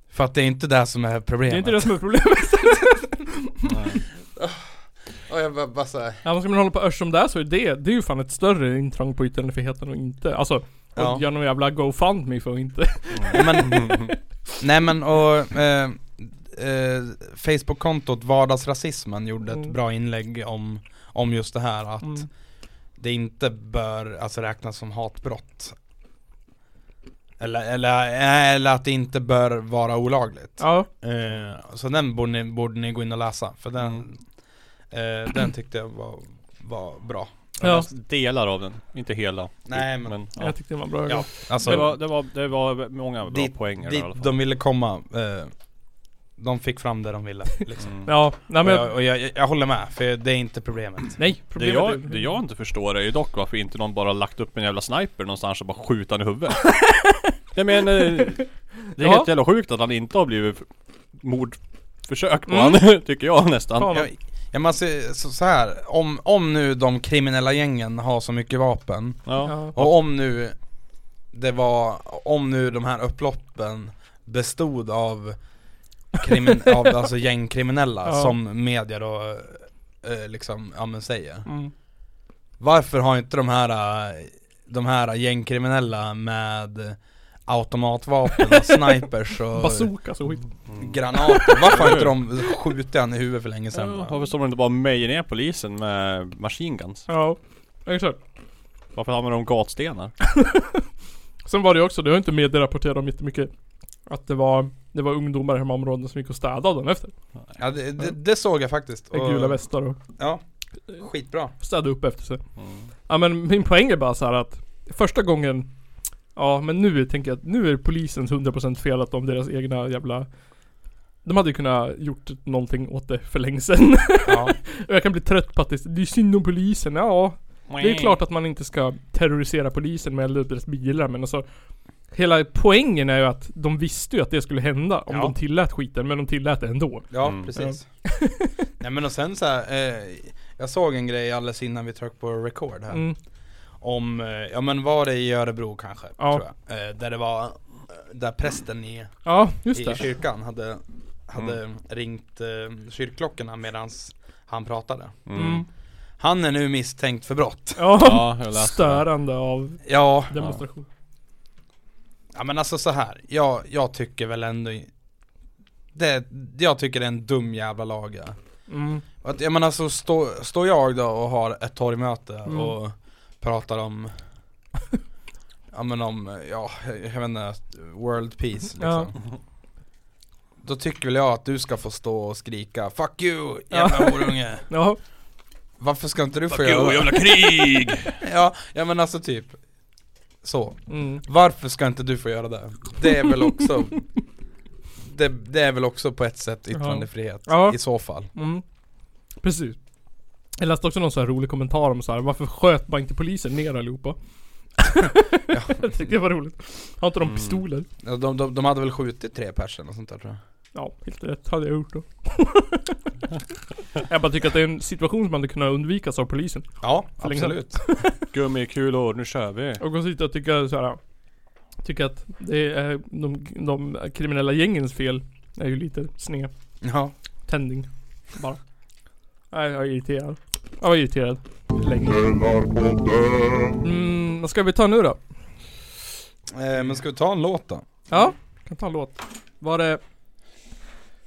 [SPEAKER 2] För att det är inte det som är problemet
[SPEAKER 3] det är inte det som är problemet. <laughs>
[SPEAKER 4] Nej.
[SPEAKER 2] Och jag bara, bara så här,
[SPEAKER 3] Ja, men ska man hålla på örs som det är så är det, det är ju fan ett större intrång på yttrandefriheten och inte, alltså
[SPEAKER 2] Ja.
[SPEAKER 3] och göra någon jävla GoFundMe för att inte
[SPEAKER 2] ja, men, <laughs> Nej men och eh, eh, Facebook-kontot Vardagsrasismen gjorde ett
[SPEAKER 3] Mm.
[SPEAKER 2] bra inlägg om, om just det här att
[SPEAKER 3] Mm.
[SPEAKER 2] det inte bör alltså räknas som hatbrott eller, eller, eller att det inte bör vara olagligt
[SPEAKER 3] Ja,
[SPEAKER 2] Eh, så den borde ni, borde ni gå in och läsa, för den, eh, den tyckte jag var, var bra
[SPEAKER 3] Ja.
[SPEAKER 4] Delar av den, inte hela.
[SPEAKER 2] Nej, men-
[SPEAKER 4] ja.
[SPEAKER 3] jag tyckte det var bra.
[SPEAKER 2] Ja, alltså
[SPEAKER 4] det, var, det, var, det var många bra
[SPEAKER 2] dit,
[SPEAKER 4] poänger där i
[SPEAKER 2] dit
[SPEAKER 4] alla fall.
[SPEAKER 2] de ville komma, eh, de fick fram det de ville liksom.
[SPEAKER 4] Mm.
[SPEAKER 3] Ja, nej
[SPEAKER 2] och
[SPEAKER 3] men
[SPEAKER 2] jag, och jag, jag håller med, för det är inte problemet
[SPEAKER 3] Nej,
[SPEAKER 4] Det
[SPEAKER 3] problemet
[SPEAKER 4] jag,
[SPEAKER 3] är-
[SPEAKER 4] det jag inte förstår är ju dock varför inte någon bara lagt upp en jävla sniper någonstans och bara skjutit han i huvudet. <laughs> jag menar, det är
[SPEAKER 3] Ja.
[SPEAKER 4] helt jävla sjukt att han inte har blivit mordförsök på
[SPEAKER 3] Mm.
[SPEAKER 4] han, <laughs> tycker jag nästan.
[SPEAKER 3] Fan.
[SPEAKER 2] Jag, jag måste, så, så här, om, om nu de kriminella gängen har så mycket vapen
[SPEAKER 4] Ja.
[SPEAKER 3] Ja.
[SPEAKER 2] Och om nu det var, om nu de här upploppen bestod av krimin, <laughs> av alltså gängkriminella
[SPEAKER 3] Ja.
[SPEAKER 2] som media då eh, liksom, ja men säger
[SPEAKER 3] Mm.
[SPEAKER 2] Varför har inte de här, eh, de här gängkriminella med automatvapen och snipers och <laughs>
[SPEAKER 3] Bazookas och skit.
[SPEAKER 2] granater, varför har inte de <laughs> skjutit han i huvudet för länge sedan?
[SPEAKER 4] Varför står de inte bara och mejer ner polisen med machine guns?
[SPEAKER 3] Ja, exakt.
[SPEAKER 4] Varför använder de gatstenar? <laughs>
[SPEAKER 3] Sen var det ju också, det har inte media rapporterat om jättemycket Att det var, det var ungdomar i hemområden som gick och städade dagen efter.
[SPEAKER 2] Ja det, det, det såg jag faktiskt
[SPEAKER 3] Med gula västar och
[SPEAKER 2] Ja, skitbra
[SPEAKER 3] städade upp efter sig.
[SPEAKER 4] Mm.
[SPEAKER 3] Ja men min poäng är bara så här att Första gången Ja men nu tänker jag att nu är polisens 100% fel att de deras egna jävla De hade ju kunnat gjort någonting åt det för länge sedan.
[SPEAKER 2] Ja, <laughs>
[SPEAKER 3] och jag kan bli trött på att det, det är synd om polisen. Ja, det är klart att man inte ska terrorisera polisen med att deras bilar men alltså Hela poängen är ju att de visste ju att det skulle hända om
[SPEAKER 2] Ja.
[SPEAKER 3] de tillät skiten, men de tillät det ändå.
[SPEAKER 2] ja
[SPEAKER 4] Mm.
[SPEAKER 2] precis Nej men och sen så här, eh, jag såg en grej alldeles innan vi tryckte på record här
[SPEAKER 3] Mm.
[SPEAKER 2] Om, eh, ja men var det i Örebro kanske,
[SPEAKER 3] Ja.
[SPEAKER 2] tror jag eh, Där det var, eh, där prästen i,
[SPEAKER 3] Ja, just
[SPEAKER 2] i
[SPEAKER 3] det.
[SPEAKER 2] kyrkan hade, hade ringt eh, kyrkklockorna medans han pratade
[SPEAKER 4] Mm.
[SPEAKER 3] Mm.
[SPEAKER 2] Han är nu misstänkt för brott
[SPEAKER 3] Ja,
[SPEAKER 4] Ja, <laughs> det.
[SPEAKER 3] störande av
[SPEAKER 2] Ja,
[SPEAKER 3] demonstration.
[SPEAKER 2] ja men alltså så här. Jag, jag tycker väl ändå det, jag tycker det är en dum jävla lag.
[SPEAKER 3] Mm.
[SPEAKER 2] Att, jag menar så står står jag då och har ett torgmöte
[SPEAKER 3] Mm.
[SPEAKER 2] och pratar om Ja men om, ja jag vet inte, world peace liksom
[SPEAKER 3] Ja.
[SPEAKER 2] Då tycker väl jag att du ska få stå och skrika 'Fuck you jävla horunge' <laughs>
[SPEAKER 3] Ja,
[SPEAKER 2] Varför ska inte du få göra
[SPEAKER 4] Fuck
[SPEAKER 2] det?
[SPEAKER 4] you, jävla krig! <laughs>
[SPEAKER 2] Ja, ja men alltså typ Så,
[SPEAKER 3] mm.
[SPEAKER 2] varför ska inte du få göra det? Det är väl också det, det är väl också på ett sätt yttrandefrihet
[SPEAKER 3] Ja.
[SPEAKER 2] i så fall
[SPEAKER 3] Mm. Precis. Jag läste också någon sån här rolig kommentar om så här, varför sköt bara inte polisen ner allihopa? <laughs>
[SPEAKER 2] Ja.
[SPEAKER 3] jag tyckte det var roligt. Har inte de
[SPEAKER 4] Mm.
[SPEAKER 3] pistoler?
[SPEAKER 2] Ja, de, de, de hade väl skjutit tre personer och sånt där tror jag
[SPEAKER 3] Ja, helt rätt hade jag gjort då. <laughs> jag bara tycker att det är en situation som hade kunnat undvikas av polisen.
[SPEAKER 2] Ja,
[SPEAKER 3] För
[SPEAKER 2] absolut <laughs>
[SPEAKER 4] Gummikulor, nu kör vi.
[SPEAKER 3] Och gå dit och tycka så här. Tycker att det är de, de kriminella gängens fel. Är ju lite sned.
[SPEAKER 2] Ja.
[SPEAKER 3] Tändning. Bara. Nej, jag är irriterad. Jag var irriterad. Länge. Mm, vad ska vi ta nu då?
[SPEAKER 2] Eh, men ska vi ta en låt då?
[SPEAKER 3] Ja, kan ta en låt. Var det...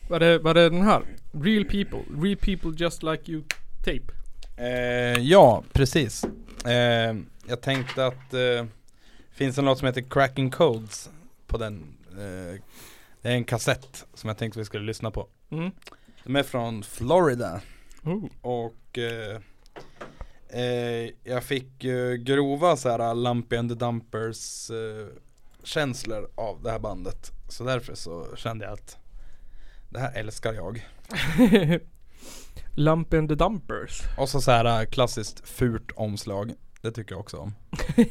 [SPEAKER 3] Var det, var det den här? Real people. Real people just like you tape.
[SPEAKER 2] Eh, ja, precis. Eh, jag tänkte att eh, finns en låt som heter Cracking Codes på den. Eh, det är en kassett som jag tänkte vi skulle lyssna på.
[SPEAKER 3] Mm.
[SPEAKER 2] De är från Florida
[SPEAKER 3] Oh.
[SPEAKER 2] och eh, eh, jag fick eh, grova så här Lumpy and the Dumpers eh, känslor av det här bandet. Så därför så kände jag att det här älskar jag. <laughs>
[SPEAKER 3] Lump and the Dumpers.
[SPEAKER 2] Och så så här klassiskt fult omslag. Det tycker jag också om. <laughs>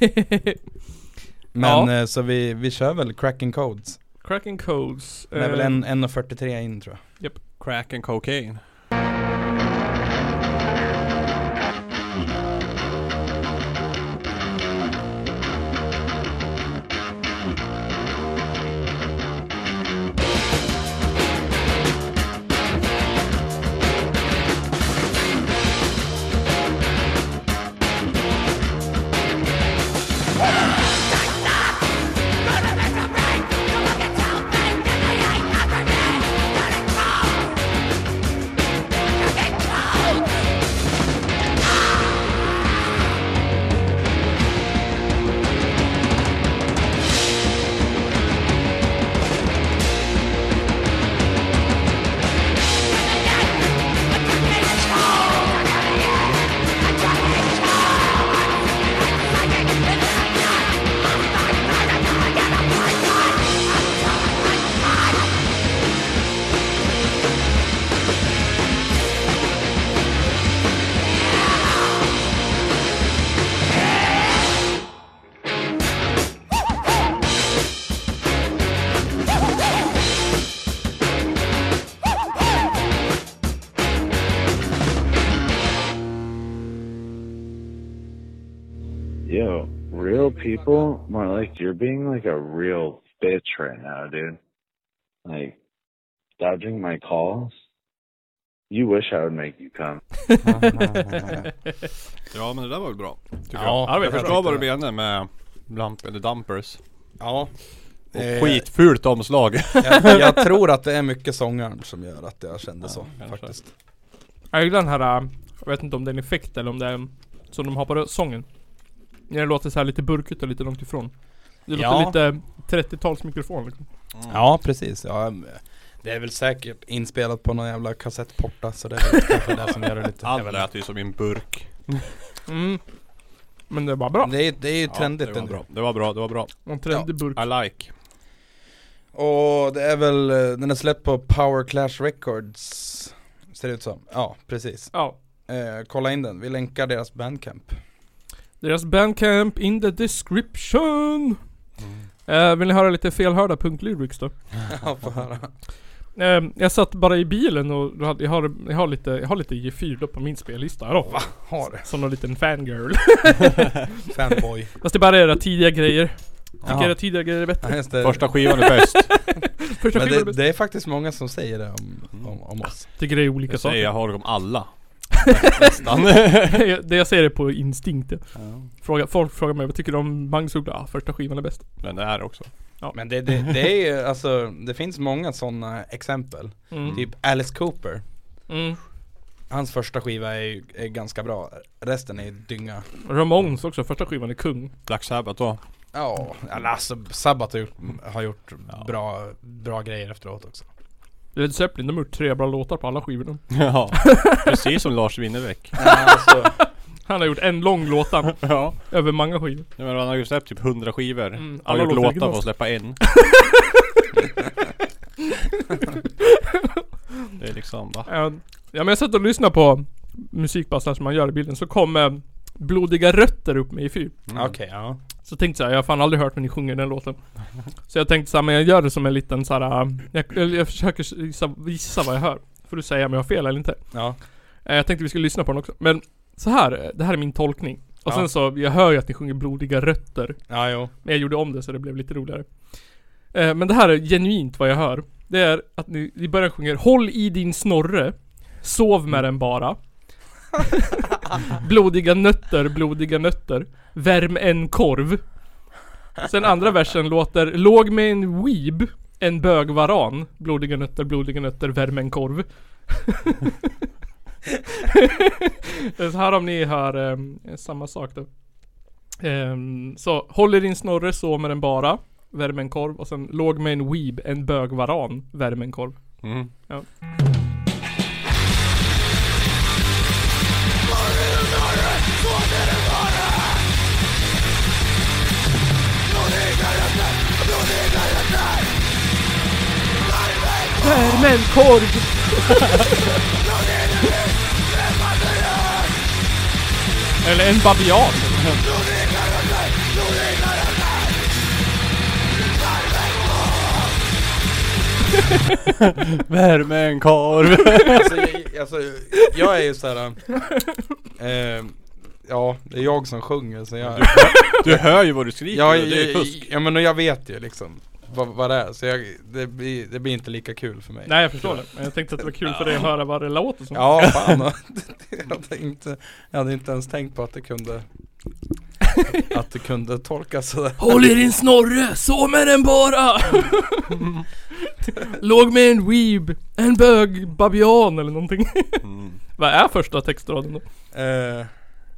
[SPEAKER 2] Men
[SPEAKER 3] Ja.
[SPEAKER 2] eh, så vi, vi kör väl Cracking Codes.
[SPEAKER 3] Cracking Codes.
[SPEAKER 2] Det är väl
[SPEAKER 3] eh,
[SPEAKER 2] en 1.43 in tror jag.
[SPEAKER 4] Crack and cocaine.
[SPEAKER 1] People, more like you're being like a real bitch right now, dude. Like, dodging my calls. You wish I would make you come. <laughs>
[SPEAKER 4] Ja men det där var väl bra. Tycker
[SPEAKER 2] Ja,
[SPEAKER 4] jag. jag förstår vad du menar med Lump the Dumpers.
[SPEAKER 2] Ja.
[SPEAKER 4] Och
[SPEAKER 2] Eh,
[SPEAKER 4] skitfult omslag. <laughs>
[SPEAKER 2] jag, jag tror att det är mycket sångaren som gör att jag kände
[SPEAKER 4] Ja,
[SPEAKER 2] så
[SPEAKER 4] kanske.
[SPEAKER 2] faktiskt.
[SPEAKER 3] Jag gillar den här, äh, jag vet inte om det är en effekt eller om det är som de har på sången. När det låter så här lite burkigt och lite långt ifrån. Det låter
[SPEAKER 2] Ja.
[SPEAKER 3] lite 30-talsmikrofon liksom.
[SPEAKER 2] Ja precis, ja, det är väl säkert inspelat på någon jävla kassettporta så det är väl <laughs> kanske det som gör det lite
[SPEAKER 4] Allt lät ju som i en burk.
[SPEAKER 3] Mm. Men det var bra.
[SPEAKER 2] Det är, det är ju trendigt
[SPEAKER 4] ja, det var
[SPEAKER 2] ändå.
[SPEAKER 4] bra. Det var bra, det var bra.
[SPEAKER 3] En trendig burk.
[SPEAKER 4] I like.
[SPEAKER 2] Och det är väl, eh, den är släppt på Power Clash Records Ser det ut som, ja precis
[SPEAKER 3] Ja.
[SPEAKER 2] eh, Kolla in den, vi länkar deras bandcamp
[SPEAKER 3] Deras bandcamp in the description. Eh, vill ni höra lite felhörda punklyrics då? <laughs>
[SPEAKER 2] Ja, få höra
[SPEAKER 3] Eh, jag satt bara i bilen och jag har, jag har lite, jag har lite G4 då på min spellista då.
[SPEAKER 2] Va? Har det?
[SPEAKER 3] Som någon liten fangirl. <laughs>
[SPEAKER 2] Fanboy
[SPEAKER 3] Fast det bara är era tidiga grejer. Tycker era tidiga grejer är bättre.
[SPEAKER 2] ja, just det.
[SPEAKER 4] Första skivan är bäst. <laughs>
[SPEAKER 3] Första
[SPEAKER 2] Men
[SPEAKER 3] skivan är
[SPEAKER 2] det,
[SPEAKER 3] bäst.
[SPEAKER 2] det är faktiskt många som säger det om, om, om oss
[SPEAKER 3] Tycker det är olika
[SPEAKER 4] säger
[SPEAKER 3] saker.
[SPEAKER 4] jag har om alla. Nästan. <laughs>
[SPEAKER 3] det jag säger är på instinkt. ja. Fråga, folk frågar mig vad tycker du om Magnus Uggla? Ja, första skivan är bäst.
[SPEAKER 4] Men det är också.
[SPEAKER 2] Men det, det, det är ju, alltså, det finns många sådana exempel
[SPEAKER 3] Mm.
[SPEAKER 2] Typ Alice Cooper
[SPEAKER 3] Mm.
[SPEAKER 2] Hans första skiva är, är ganska bra, resten är dynga
[SPEAKER 3] Ramones också, första skivan är kung.
[SPEAKER 4] Black Sabbath då.
[SPEAKER 2] Ja, alltså Sabbath har gjort, har gjort
[SPEAKER 4] Ja.
[SPEAKER 2] bra, bra grejer efteråt också
[SPEAKER 3] Led Zeppelin, de har gjort tre bra låtar på alla skivorna. <laughs>
[SPEAKER 4] Ja. Precis som Lars Winnerbäck.
[SPEAKER 2] alltså,
[SPEAKER 3] Han har gjort en lång låta
[SPEAKER 4] Ja.
[SPEAKER 3] över många skivor.
[SPEAKER 4] Ja, men han har ju släppt typ 100 skivor.
[SPEAKER 3] Mm,
[SPEAKER 4] har
[SPEAKER 3] alla
[SPEAKER 4] gjort
[SPEAKER 3] låter
[SPEAKER 4] låtar för att släppa en. <laughs> det är liksom va?
[SPEAKER 3] Ja, men jag satt och lyssnade på musik bara som man gör i bilden. Så kom eh, Blodiga rötter upp med i fyr.
[SPEAKER 2] okej ja
[SPEAKER 3] Så tänkte jag, jag har fan aldrig hört när ni sjunger den låten. Så jag tänkte såhär, men jag gör det som en liten såhär, äh, jag, jag, försöker gissa, gissa vad jag hör. Får du säga om jag har fel eller inte.
[SPEAKER 2] Ja,
[SPEAKER 3] Eh, Jag tänkte vi skulle lyssna på den också. Men så här, eh, det här är min tolkning. Och
[SPEAKER 2] Ja.
[SPEAKER 3] sen så, jag hör ju att ni sjunger blodiga rötter.
[SPEAKER 2] Ja, jo.
[SPEAKER 3] Men jag gjorde om det så det blev lite roligare. Eh, men det här är genuint vad jag hör. Det är att ni i början sjunger Håll i din snorre. Sov med den bara. <laughs> blodiga nötter, blodiga nötter. Värm en korv. Sen andra versen låter Låg med en weeb. En bögvaran. Blodiga nötter, blodiga nötter, värm en korv. så <laughs> här om ni hör ehm, samma sak då. Ehm, så håll i din snorre, så med den bara. Värm en korv och sen låg med en weeb, en bögvaran, värm en korv.
[SPEAKER 4] Mm.
[SPEAKER 3] Ja. Värm en korv! Eller en babian.
[SPEAKER 4] Värme en korv.
[SPEAKER 2] alltså, jag, alltså, jag är ju såhär eh, Ja, det är jag som sjunger så jag
[SPEAKER 4] Du hör ju vad du skriker.
[SPEAKER 2] Ja,
[SPEAKER 4] det är ju fusk.
[SPEAKER 2] ja men jag vet ju liksom vad, vad det är, så jag, det, blir, det blir inte lika kul för mig
[SPEAKER 3] Nej jag förstår det. Men jag tänkte att det var kul för dig att höra vad det låter som.
[SPEAKER 2] Ja, fan <laughs> jag hade, inte, jag hade inte ens tänkt på att det kunde Att, att det kunde tolkas sådär
[SPEAKER 3] Håll i din snorre, så med den bara! Låg med en weeb, en bög, babian eller någonting.
[SPEAKER 4] Mm.
[SPEAKER 3] Vad är första textraden då?
[SPEAKER 2] eh,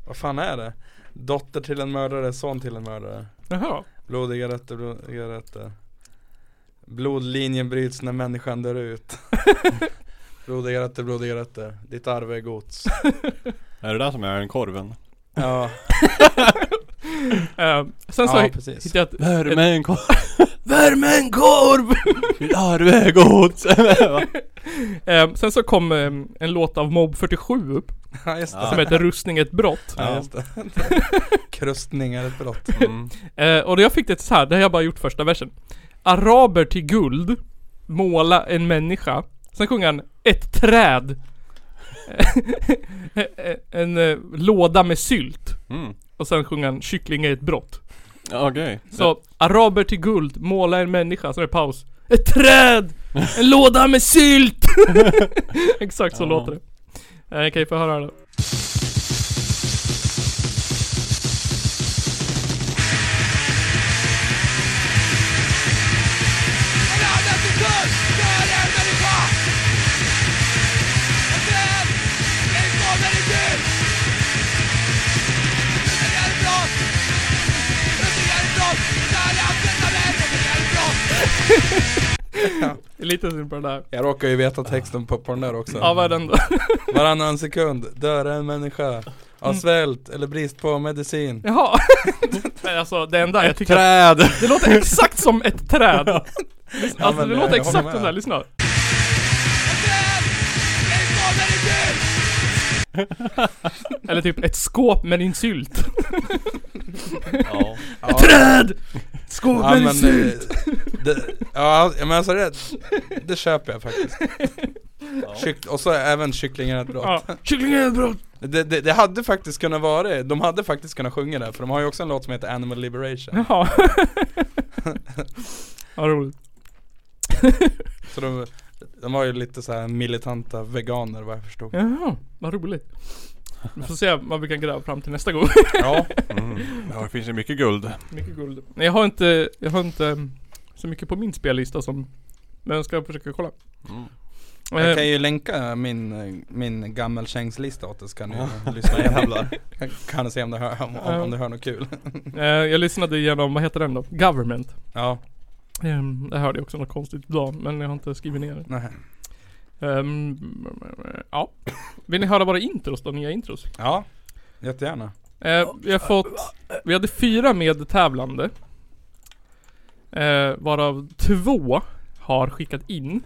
[SPEAKER 2] Vad fan är det? Dotter till en mördare, son till en mördare
[SPEAKER 3] Jaha.
[SPEAKER 2] Blodiga rötter, blodiga rötter Blodlinjen bryts när människan dör ut Blodiga rötter, blodiga rötter Ditt arv är gods <laughs>
[SPEAKER 4] Är det där som är en korven?
[SPEAKER 2] Ja, <laughs>
[SPEAKER 3] Eh, sen så
[SPEAKER 2] ja
[SPEAKER 3] hittade
[SPEAKER 2] precis
[SPEAKER 3] jag ett
[SPEAKER 4] Värme <laughs> en korv.
[SPEAKER 3] Värme en korv!
[SPEAKER 4] Ditt arv är gods.
[SPEAKER 3] Eh, sen så kom eh, en låt av Mob 47 upp,
[SPEAKER 2] Ja just det
[SPEAKER 3] som heter Rustning ett brott.
[SPEAKER 2] Ja just det Krustning är ett brott
[SPEAKER 4] Mm.
[SPEAKER 3] Eh, och då jag fick det så här, det har jag bara gjort första versen. Araber till guld, måla en människa. Sen sjunger han ett träd. <laughs> en eh, låda med sylt.
[SPEAKER 4] Mm.
[SPEAKER 3] Och sen sjunger han kyckling är ett brott.
[SPEAKER 4] Okej.
[SPEAKER 3] Så araber till guld, måla en människa. Sen är det paus. Ett träd! En låda med sylt! <laughs> Exakt så
[SPEAKER 4] Ja.
[SPEAKER 3] låter det. Eh, kan ju få höra det. <laughs> Lite synd på det där.
[SPEAKER 2] Jag råkar ju veta texten på, på den där också
[SPEAKER 3] Ja vad är den då? <laughs>
[SPEAKER 2] Varannan sekund dör en människa av svält eller brist på medicin
[SPEAKER 3] Jaha. <laughs> Men alltså det enda jag tycker
[SPEAKER 4] Träd!
[SPEAKER 3] Det låter exakt som ett träd. Alltså
[SPEAKER 2] men
[SPEAKER 3] det
[SPEAKER 2] jag
[SPEAKER 3] låter exakt som det lyssna. Eller typ ett skåp med din sylt.
[SPEAKER 4] Ja.
[SPEAKER 2] Ja,
[SPEAKER 3] Träd! Skåp
[SPEAKER 2] ja men
[SPEAKER 3] sylt!
[SPEAKER 2] eh, det, Ja men alltså det, det köper jag faktiskt Kyck, Och så även kycklingen är ett brott
[SPEAKER 3] Ja. Kyckling är ett brott!
[SPEAKER 2] det, det, det hade faktiskt kunnat vara det, de hade faktiskt kunnat sjunga det för de har ju också en låt som heter Animal Liberation
[SPEAKER 3] Jaha. <laughs> ja, roligt.
[SPEAKER 2] Så de, de var ju lite så här militanta veganer vad jag förstod
[SPEAKER 3] Jaha, vad roligt. Vi får se vad vi kan gräva fram till nästa gång. <laughs>
[SPEAKER 2] Ja,
[SPEAKER 4] Mm. ja, det finns ju mycket guld.
[SPEAKER 3] mycket guld. Nej jag har inte, jag har inte mm, så mycket på min spellista som Men jag ska försöka kolla.
[SPEAKER 4] Mm.
[SPEAKER 2] jag
[SPEAKER 3] Eh,
[SPEAKER 2] kan ju länka min, min gammelkängslista åt dig så kan du lyssna igenom <laughs> Kan- Kan du se om du hör, om, om, om du hör något kul <laughs>
[SPEAKER 3] eh, jag lyssnade igenom, vad heter den då? Government.
[SPEAKER 2] Ja,
[SPEAKER 3] Um, jag hörde också något konstigt idag men jag har inte skrivit ner det.
[SPEAKER 2] nej.
[SPEAKER 3] Ehm, ja. Vill ni höra våra intros då? Nya intros?
[SPEAKER 2] Ja, jättegärna
[SPEAKER 3] Eh, vi har fått, vi hade fyra medtävlande. Eh, varav två har skickat in.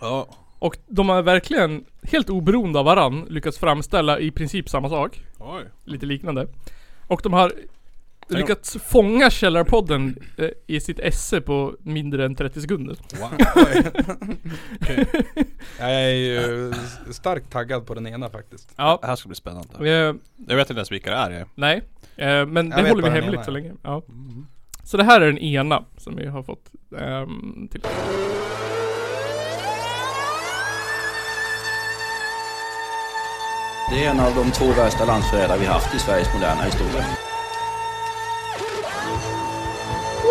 [SPEAKER 4] Ja.
[SPEAKER 3] Och de har verkligen, helt oberoende av varann, lyckats framställa i princip samma sak.
[SPEAKER 4] Oj.
[SPEAKER 3] Lite liknande. Och de har lyckats fånga Källarpodden eh, i sitt esse på mindre än 30 sekunder.
[SPEAKER 4] Wow. <laughs>
[SPEAKER 2] Jag är ju starkt taggad på den ena faktiskt.
[SPEAKER 3] Ja.
[SPEAKER 4] Det här ska bli spännande.
[SPEAKER 3] Eh,
[SPEAKER 4] Jag vet inte ens vilka det är. jag.
[SPEAKER 3] nej, eh, men
[SPEAKER 2] Jag
[SPEAKER 3] det håller vi hemligt så länge. Ja. Så det här är den ena som vi har fått ehm, till.
[SPEAKER 5] Det är en av de två värsta landsförrädare vi haft i Sveriges moderna historia.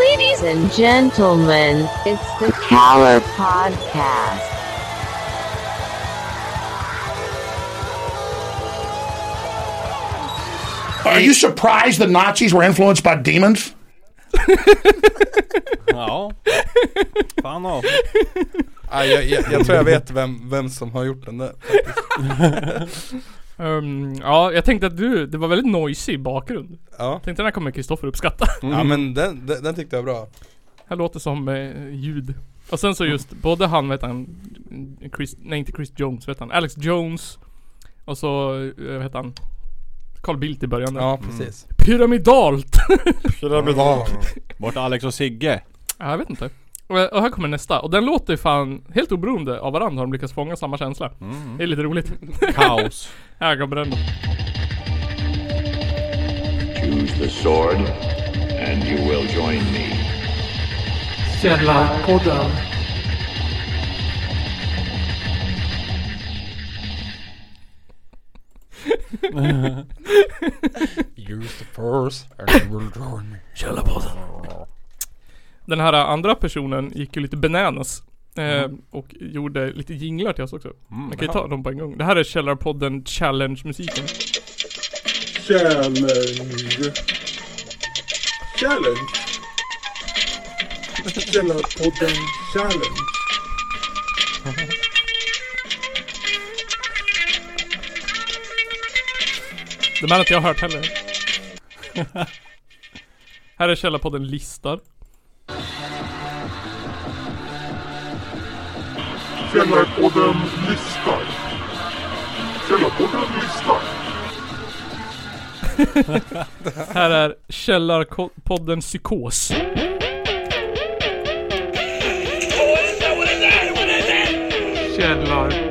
[SPEAKER 6] Ladies and gentlemen, it's the Power Podcast.
[SPEAKER 7] Are you surprised the Nazis were influenced by demons? <laughs>
[SPEAKER 4] Ja. Fan och.
[SPEAKER 2] Ah, jag, jag, jag tror jag vet vem, vem som har gjort den där. <laughs>
[SPEAKER 3] Ehm, ja, jag tänkte att du, det var väldigt noisy bakgrund.
[SPEAKER 2] Ja,
[SPEAKER 3] tänkte den här kommer Kristoffer uppskatta. <laughs>
[SPEAKER 2] ja men den, den, den tyckte jag var bra.
[SPEAKER 3] Här låter som eh, ljud. Och sen så just, både han vet han, Chris, nej inte Chris Jones vet han, Alex Jones. Och så, eh, vad heter han? Carl Bildt i början där.
[SPEAKER 2] Ja, precis.
[SPEAKER 3] Pyramidalt! <laughs>
[SPEAKER 4] Bort Alex och Sigge.
[SPEAKER 3] ja, jag vet inte. Och, och här kommer nästa. Och den låter fan, helt oberoende av varandra har de lyckats fånga samma känsla. Det är lite roligt.
[SPEAKER 4] Kaos. <laughs>
[SPEAKER 3] här kommer den.
[SPEAKER 8] Choose the sword, and you will join me.
[SPEAKER 3] Källarpodden. <laughs>
[SPEAKER 2] Use the force and you will join me.
[SPEAKER 3] Den här andra personen gick ju lite bananas. Eh, och gjorde lite jinglar till oss också. Man kan ju ta dem på en gång. Det här är Källarpodden Challenge-musiken.
[SPEAKER 9] Challenge. Challenge. Källarpodden Challenge.
[SPEAKER 3] De här har inte jag hört heller. <laughs> här är Källarpodden listar.
[SPEAKER 9] Källarpodden listar. Källarpodden listar. <laughs>
[SPEAKER 3] Här är Källarpodden Psykos. Källarpodden.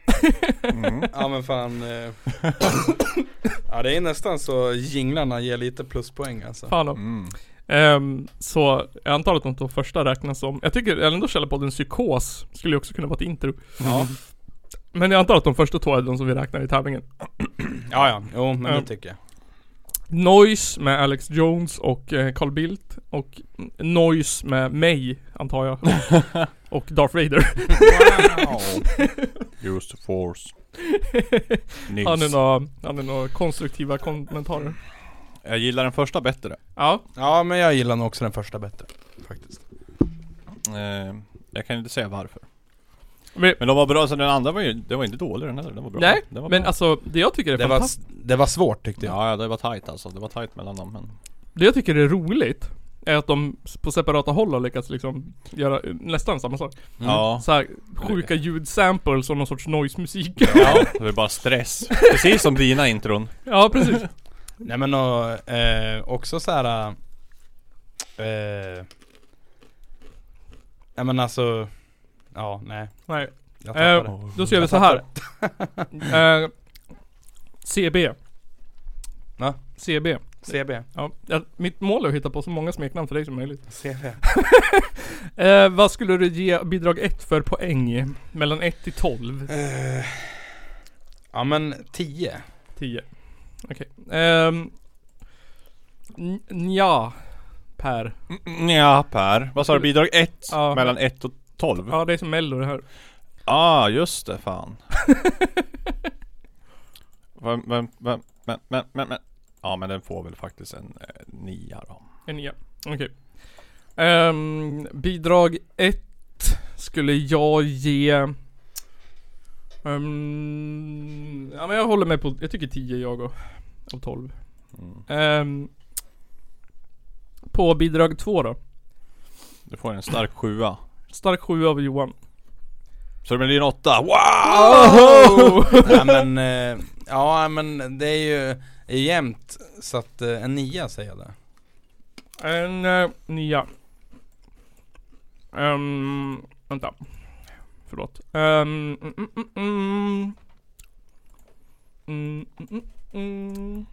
[SPEAKER 3] Ja
[SPEAKER 2] men fan. Eh. ja det är nästan så jinglarna ger lite pluspoäng alltså.
[SPEAKER 3] Fan då. Ehm, så jag antar att de två första räknas som, jag tycker ändå Källarpodden Psykos skulle ju också kunna vara ett intro.
[SPEAKER 2] Ja.
[SPEAKER 3] Men jag antar att de första två är de som vi räknar i tävlingen.
[SPEAKER 2] Ja ja, jo men
[SPEAKER 3] Ja.
[SPEAKER 2] det tycker jag.
[SPEAKER 3] Noise med Alex Jones och eh, Carl Bildt och Noise med mig, antar jag. <laughs> och Darth Vader. <laughs>
[SPEAKER 4] Use the force. <laughs> Nils.
[SPEAKER 3] några, han är några konstruktiva kommentarer.
[SPEAKER 4] Jag gillar den första bättre.
[SPEAKER 3] Ja,
[SPEAKER 2] Ja men jag gillar nog också den första bättre. Faktiskt.
[SPEAKER 4] Eh, jag kan inte säga varför.
[SPEAKER 3] men,
[SPEAKER 4] Men de var bra, så den andra var ju, den var inte dålig den heller. Den var bra.
[SPEAKER 3] nej,
[SPEAKER 4] var
[SPEAKER 3] men
[SPEAKER 4] bra.
[SPEAKER 3] alltså det jag tycker är
[SPEAKER 2] Det var,
[SPEAKER 3] fantastiskt,
[SPEAKER 2] det var svårt tyckte jag.
[SPEAKER 4] Ja, ja, det var tight alltså. Det var tight mellan dem men...
[SPEAKER 3] det jag tycker är roligt är att de på separata håll har lyckats liksom göra nästan samma sak.
[SPEAKER 4] Ja.
[SPEAKER 3] Så här, sjuka ljudsamples och någon sorts noise-musik.
[SPEAKER 4] Ja, det var bara stress. Precis som dina intron.
[SPEAKER 3] ja, precis.
[SPEAKER 2] Nej men och, eh, också så här. Eh, nej men alltså. Ja nej.
[SPEAKER 3] Nej.
[SPEAKER 2] Jag
[SPEAKER 3] Eh, då ser vi så här. Eh, CB.
[SPEAKER 2] Va?
[SPEAKER 3] CB.
[SPEAKER 2] CB.
[SPEAKER 3] Ja, ja, mitt mål är att hitta på så många smeknamn för dig som möjligt.
[SPEAKER 2] CB. <laughs>
[SPEAKER 3] Eh, vad skulle du ge bidrag 1 för poäng? Mellan 1 till 12?
[SPEAKER 2] Eh, ja men 10.
[SPEAKER 3] 10. Okej. Ehm, n- ja. Per.
[SPEAKER 4] Mm, Ja, Per. Vad sa du? Bidrag 1?
[SPEAKER 3] Ja.
[SPEAKER 4] Mellan 1 och 12?
[SPEAKER 3] Ja det är som mello det här.
[SPEAKER 4] ah, just det. Fan. men, men, men, men, men, men. Ja, men den får väl faktiskt en eh, nia då.
[SPEAKER 3] En nia. Okej. Ehm, bidrag 1 skulle jag ge... ehm, ja men jag håller med på, jag tycker 10 jag och, och 12.
[SPEAKER 4] Mm.
[SPEAKER 3] Ehm, på bidrag 2 då.
[SPEAKER 4] Du får en stark sjua.
[SPEAKER 3] Stark 7 av Johan.
[SPEAKER 4] Så det blir en åtta. Wow!
[SPEAKER 2] ja men, eh, ja men det är ju är jämnt så att eh, en nia säger jag där.
[SPEAKER 3] En uh, nia. Um, vänta. Förlåt. Um, mm, mm, mm, mm. Mm, mm, mm.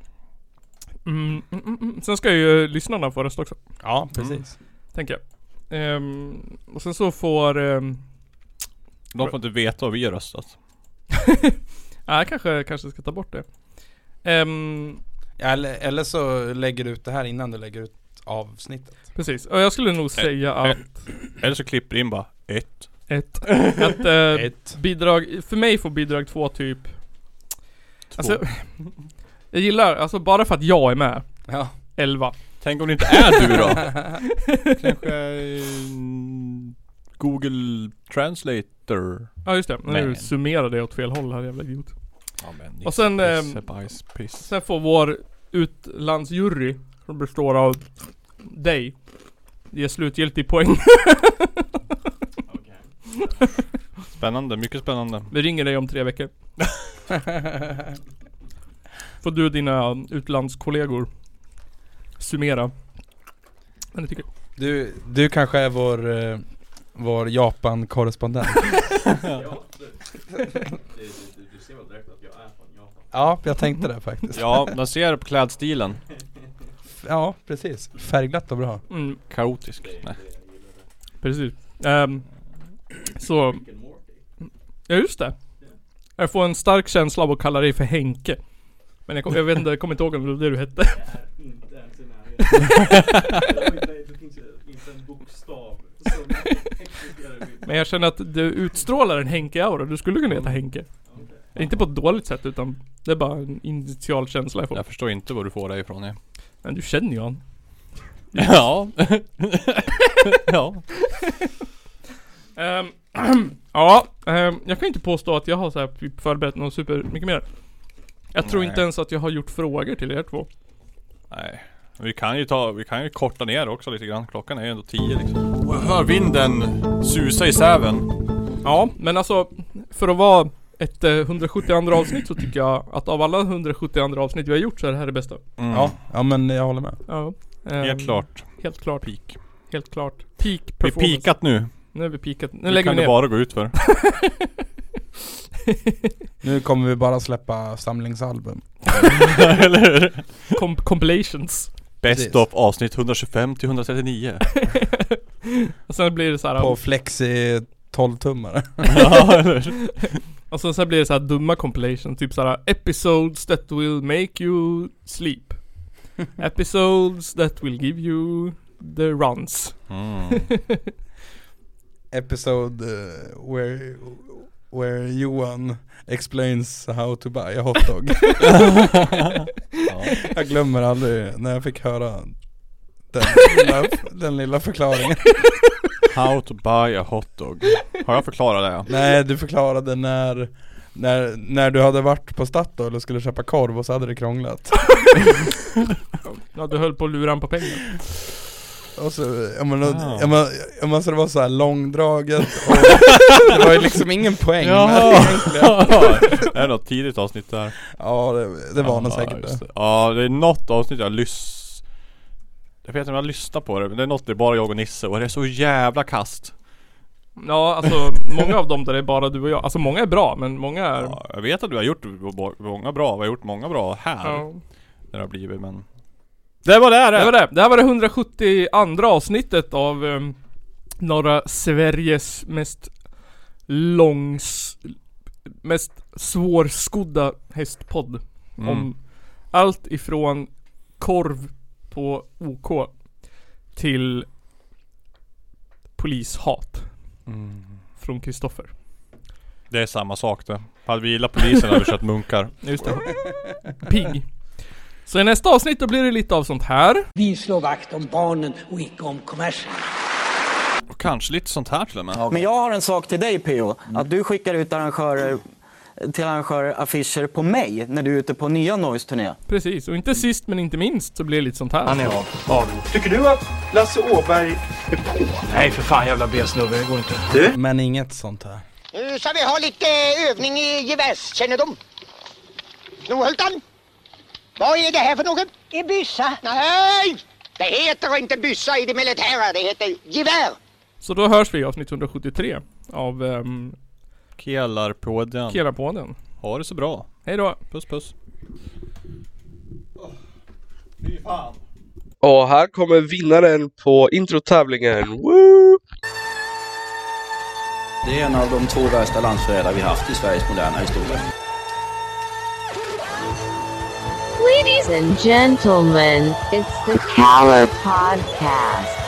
[SPEAKER 3] Mm, mm. Sen ska ju lyssnarna få rösta också.
[SPEAKER 2] Ja precis.
[SPEAKER 3] Tänker jag. Ehm, och sen så får... Um,
[SPEAKER 4] De får inte veta vad vi har röstat. <laughs>
[SPEAKER 3] ja, jag kanske, kanske ska ta bort det.
[SPEAKER 2] Ja, eller, eller så lägger du ut det här innan du lägger ut avsnittet.
[SPEAKER 3] precis. Och jag skulle nog säga
[SPEAKER 4] eh.
[SPEAKER 3] att...
[SPEAKER 4] Eller så klipper in bara ett.
[SPEAKER 3] Ett. Att eh, <laughs>
[SPEAKER 2] Ett.
[SPEAKER 3] bidrag, för mig får bidrag två typ
[SPEAKER 4] Två.
[SPEAKER 3] Alltså, <laughs> jag gillar, alltså bara för att jag är med,
[SPEAKER 2] Ja.
[SPEAKER 3] 11.
[SPEAKER 4] Tänk om det inte är du då? <laughs> Kanske mm, Google Translator.
[SPEAKER 3] Ja just det, nu summerar det åt fel håll här jävla idiot.
[SPEAKER 4] Men
[SPEAKER 3] Och sen,
[SPEAKER 4] nisse,
[SPEAKER 3] ehm,
[SPEAKER 4] bajs, piss.
[SPEAKER 3] Sen får vår utlandsjury, som består av dig, ge slutgiltig poäng. <laughs>
[SPEAKER 4] Spännande, mycket spännande.
[SPEAKER 3] Vi ringer dig om tre veckor. <laughs> Får du och dina utlandskollegor summera. Vad ni tycker.
[SPEAKER 2] Du, du kanske är vår, eh, vår Japan-korrespondent. <laughs> Ja, jag tänkte det faktiskt.
[SPEAKER 4] Ja, man ser på klädstilen.
[SPEAKER 2] Ja, precis. Färgglatt och bra.
[SPEAKER 3] Mm,
[SPEAKER 4] Kaotisk. Nej.
[SPEAKER 3] precis. Ehm, så... Ja just det. Jag får en stark känsla av att kalla dig för Henke. Men jag, kom, jag vet inte, jag kommer inte ihåg om det var det du hette. <laughs> Men jag känner att du utstrålar en Henke-aura. Du skulle kunna heta Henke. Inte på ett dåligt sätt utan det är bara en initial känsla jag får.
[SPEAKER 4] Jag förstår inte var du får det ifrån. Ja.
[SPEAKER 3] Men du känner ju han.
[SPEAKER 4] Ja. <laughs> ja.
[SPEAKER 3] Ehm, <clears throat> ja, ehm, jag kan inte påstå att jag har så här typ förberett något super mycket mer. Jag tror
[SPEAKER 4] Nej.
[SPEAKER 3] inte ens att jag har gjort frågor till er två.
[SPEAKER 4] Nej. Vi kan ju ta, vi kan ju korta ner också lite grann. Klockan är ju ändå tio liksom. Och jag hör vinden susa i säven.
[SPEAKER 3] Ja, men alltså för att vara ett eh, 172 avsnitt så tycker jag att av alla 172 avsnitt vi har gjort så är det här det bästa.
[SPEAKER 4] Mm.
[SPEAKER 2] Ja, ja men jag håller med.
[SPEAKER 3] Ja.
[SPEAKER 4] Helt
[SPEAKER 3] ehm,
[SPEAKER 4] klart.
[SPEAKER 3] Helt klart.
[SPEAKER 4] Peak.
[SPEAKER 3] Helt klart. Peak
[SPEAKER 4] Vi är
[SPEAKER 3] performance.
[SPEAKER 4] pikat nu.
[SPEAKER 3] Nu är vi peakat. Nu
[SPEAKER 4] Nu
[SPEAKER 3] lägger
[SPEAKER 4] kan
[SPEAKER 3] vi
[SPEAKER 4] det
[SPEAKER 3] ner.
[SPEAKER 4] bara gå ut för. <laughs>
[SPEAKER 2] Nu kommer vi bara släppa samlingsalbum. <laughs>
[SPEAKER 4] Eller hur?
[SPEAKER 3] Com- compilations.
[SPEAKER 4] Best of avsnitt 125 till 139. <laughs>
[SPEAKER 3] Och sen blir det så här.
[SPEAKER 2] På Flexi 12-tummare.
[SPEAKER 4] ja, eller?
[SPEAKER 3] Och sen, sen blir det så dumma compilations, typ såhär Episodes that will make you sleep <laughs> Episodes that will give you the runs
[SPEAKER 4] Mm. <laughs>
[SPEAKER 2] Episode uh, where, where Johan explains how to buy a hotdog.
[SPEAKER 4] Ja. <laughs>
[SPEAKER 2] Jag glömmer aldrig när jag fick höra den lilla, den lilla förklaringen.
[SPEAKER 4] How to buy a hotdog. Har jag förklarat det? Ja?
[SPEAKER 2] Nej, du förklarade när, när, när du hade varit på Statoil och skulle köpa korv och så hade det krånglat. <laughs>
[SPEAKER 3] Ja du höll på att lura på pengar
[SPEAKER 2] Och så, jag menar,
[SPEAKER 4] Ah.
[SPEAKER 2] jag menar, jag menar så det var så här långdraget och <laughs> det var ju liksom ingen poäng med det
[SPEAKER 4] Ja.
[SPEAKER 2] egentligen.
[SPEAKER 4] det är något tidigt avsnitt där.
[SPEAKER 2] Ja, det, det var nog säkert
[SPEAKER 4] just
[SPEAKER 2] det.
[SPEAKER 4] Ja, det är något avsnitt jag lyss... Jag vet inte om jag lyssnar på det, men det är något det är bara jag och Nisse och det är så jävla kast.
[SPEAKER 3] Ja alltså, många av dem där är bara du och jag Alltså många är bra men många är
[SPEAKER 4] Ja, jag vet att du har gjort många bra, vi har gjort många bra här.
[SPEAKER 3] Ja.
[SPEAKER 4] När det har blivit men... Det var det!
[SPEAKER 3] Det var det, det här var det 172 avsnittet av um, norra Sveriges mest långs... Mest svårskodda hästpodd
[SPEAKER 4] Mm.
[SPEAKER 3] Om allt ifrån korv på OK till polishat.
[SPEAKER 4] Mm.
[SPEAKER 3] Från Kristoffer.
[SPEAKER 4] Det är samma sak det. Hade vi gillat polisen hade vi kört munkar. <laughs>
[SPEAKER 3] Just det. Pigg. Så i nästa avsnitt då blir det lite av sånt här.
[SPEAKER 10] Vi slår vakt om barnen och icke om kommersen.
[SPEAKER 4] Och kanske lite sånt här till och med.
[SPEAKER 11] Men jag har en sak till dig PO. Att du skickar ut arrangörer till arrangörer affischer på mig när du är ute på nya Noise-turné.
[SPEAKER 3] Precis, och inte sist men inte minst så blir det lite sånt här.
[SPEAKER 12] Han är av. av. Tycker du att Lasse Åberg är på? Nej för fan jävla B-snubbe, det går inte. Du?
[SPEAKER 2] Men inget sånt här.
[SPEAKER 13] Nu ska vi ha lite övning i gevärskännedom. Snorhultan, vad är det här för något? En byssa. Nej, det heter inte byssa i det militära, det heter gevär.
[SPEAKER 3] Så då hörs vi i avsnitt 173 av um,
[SPEAKER 4] Kelarpodden.
[SPEAKER 3] Kelarpodden.
[SPEAKER 4] Ha det så bra.
[SPEAKER 3] Hej då.
[SPEAKER 4] Puss puss.
[SPEAKER 14] Fy fan. Och här kommer vinnaren på introtävlingen. Woo!
[SPEAKER 5] Det är en av de två värsta landsförrädare vi haft i Sveriges moderna historia.
[SPEAKER 6] Ladies and gentlemen, it's the Caller Podcast.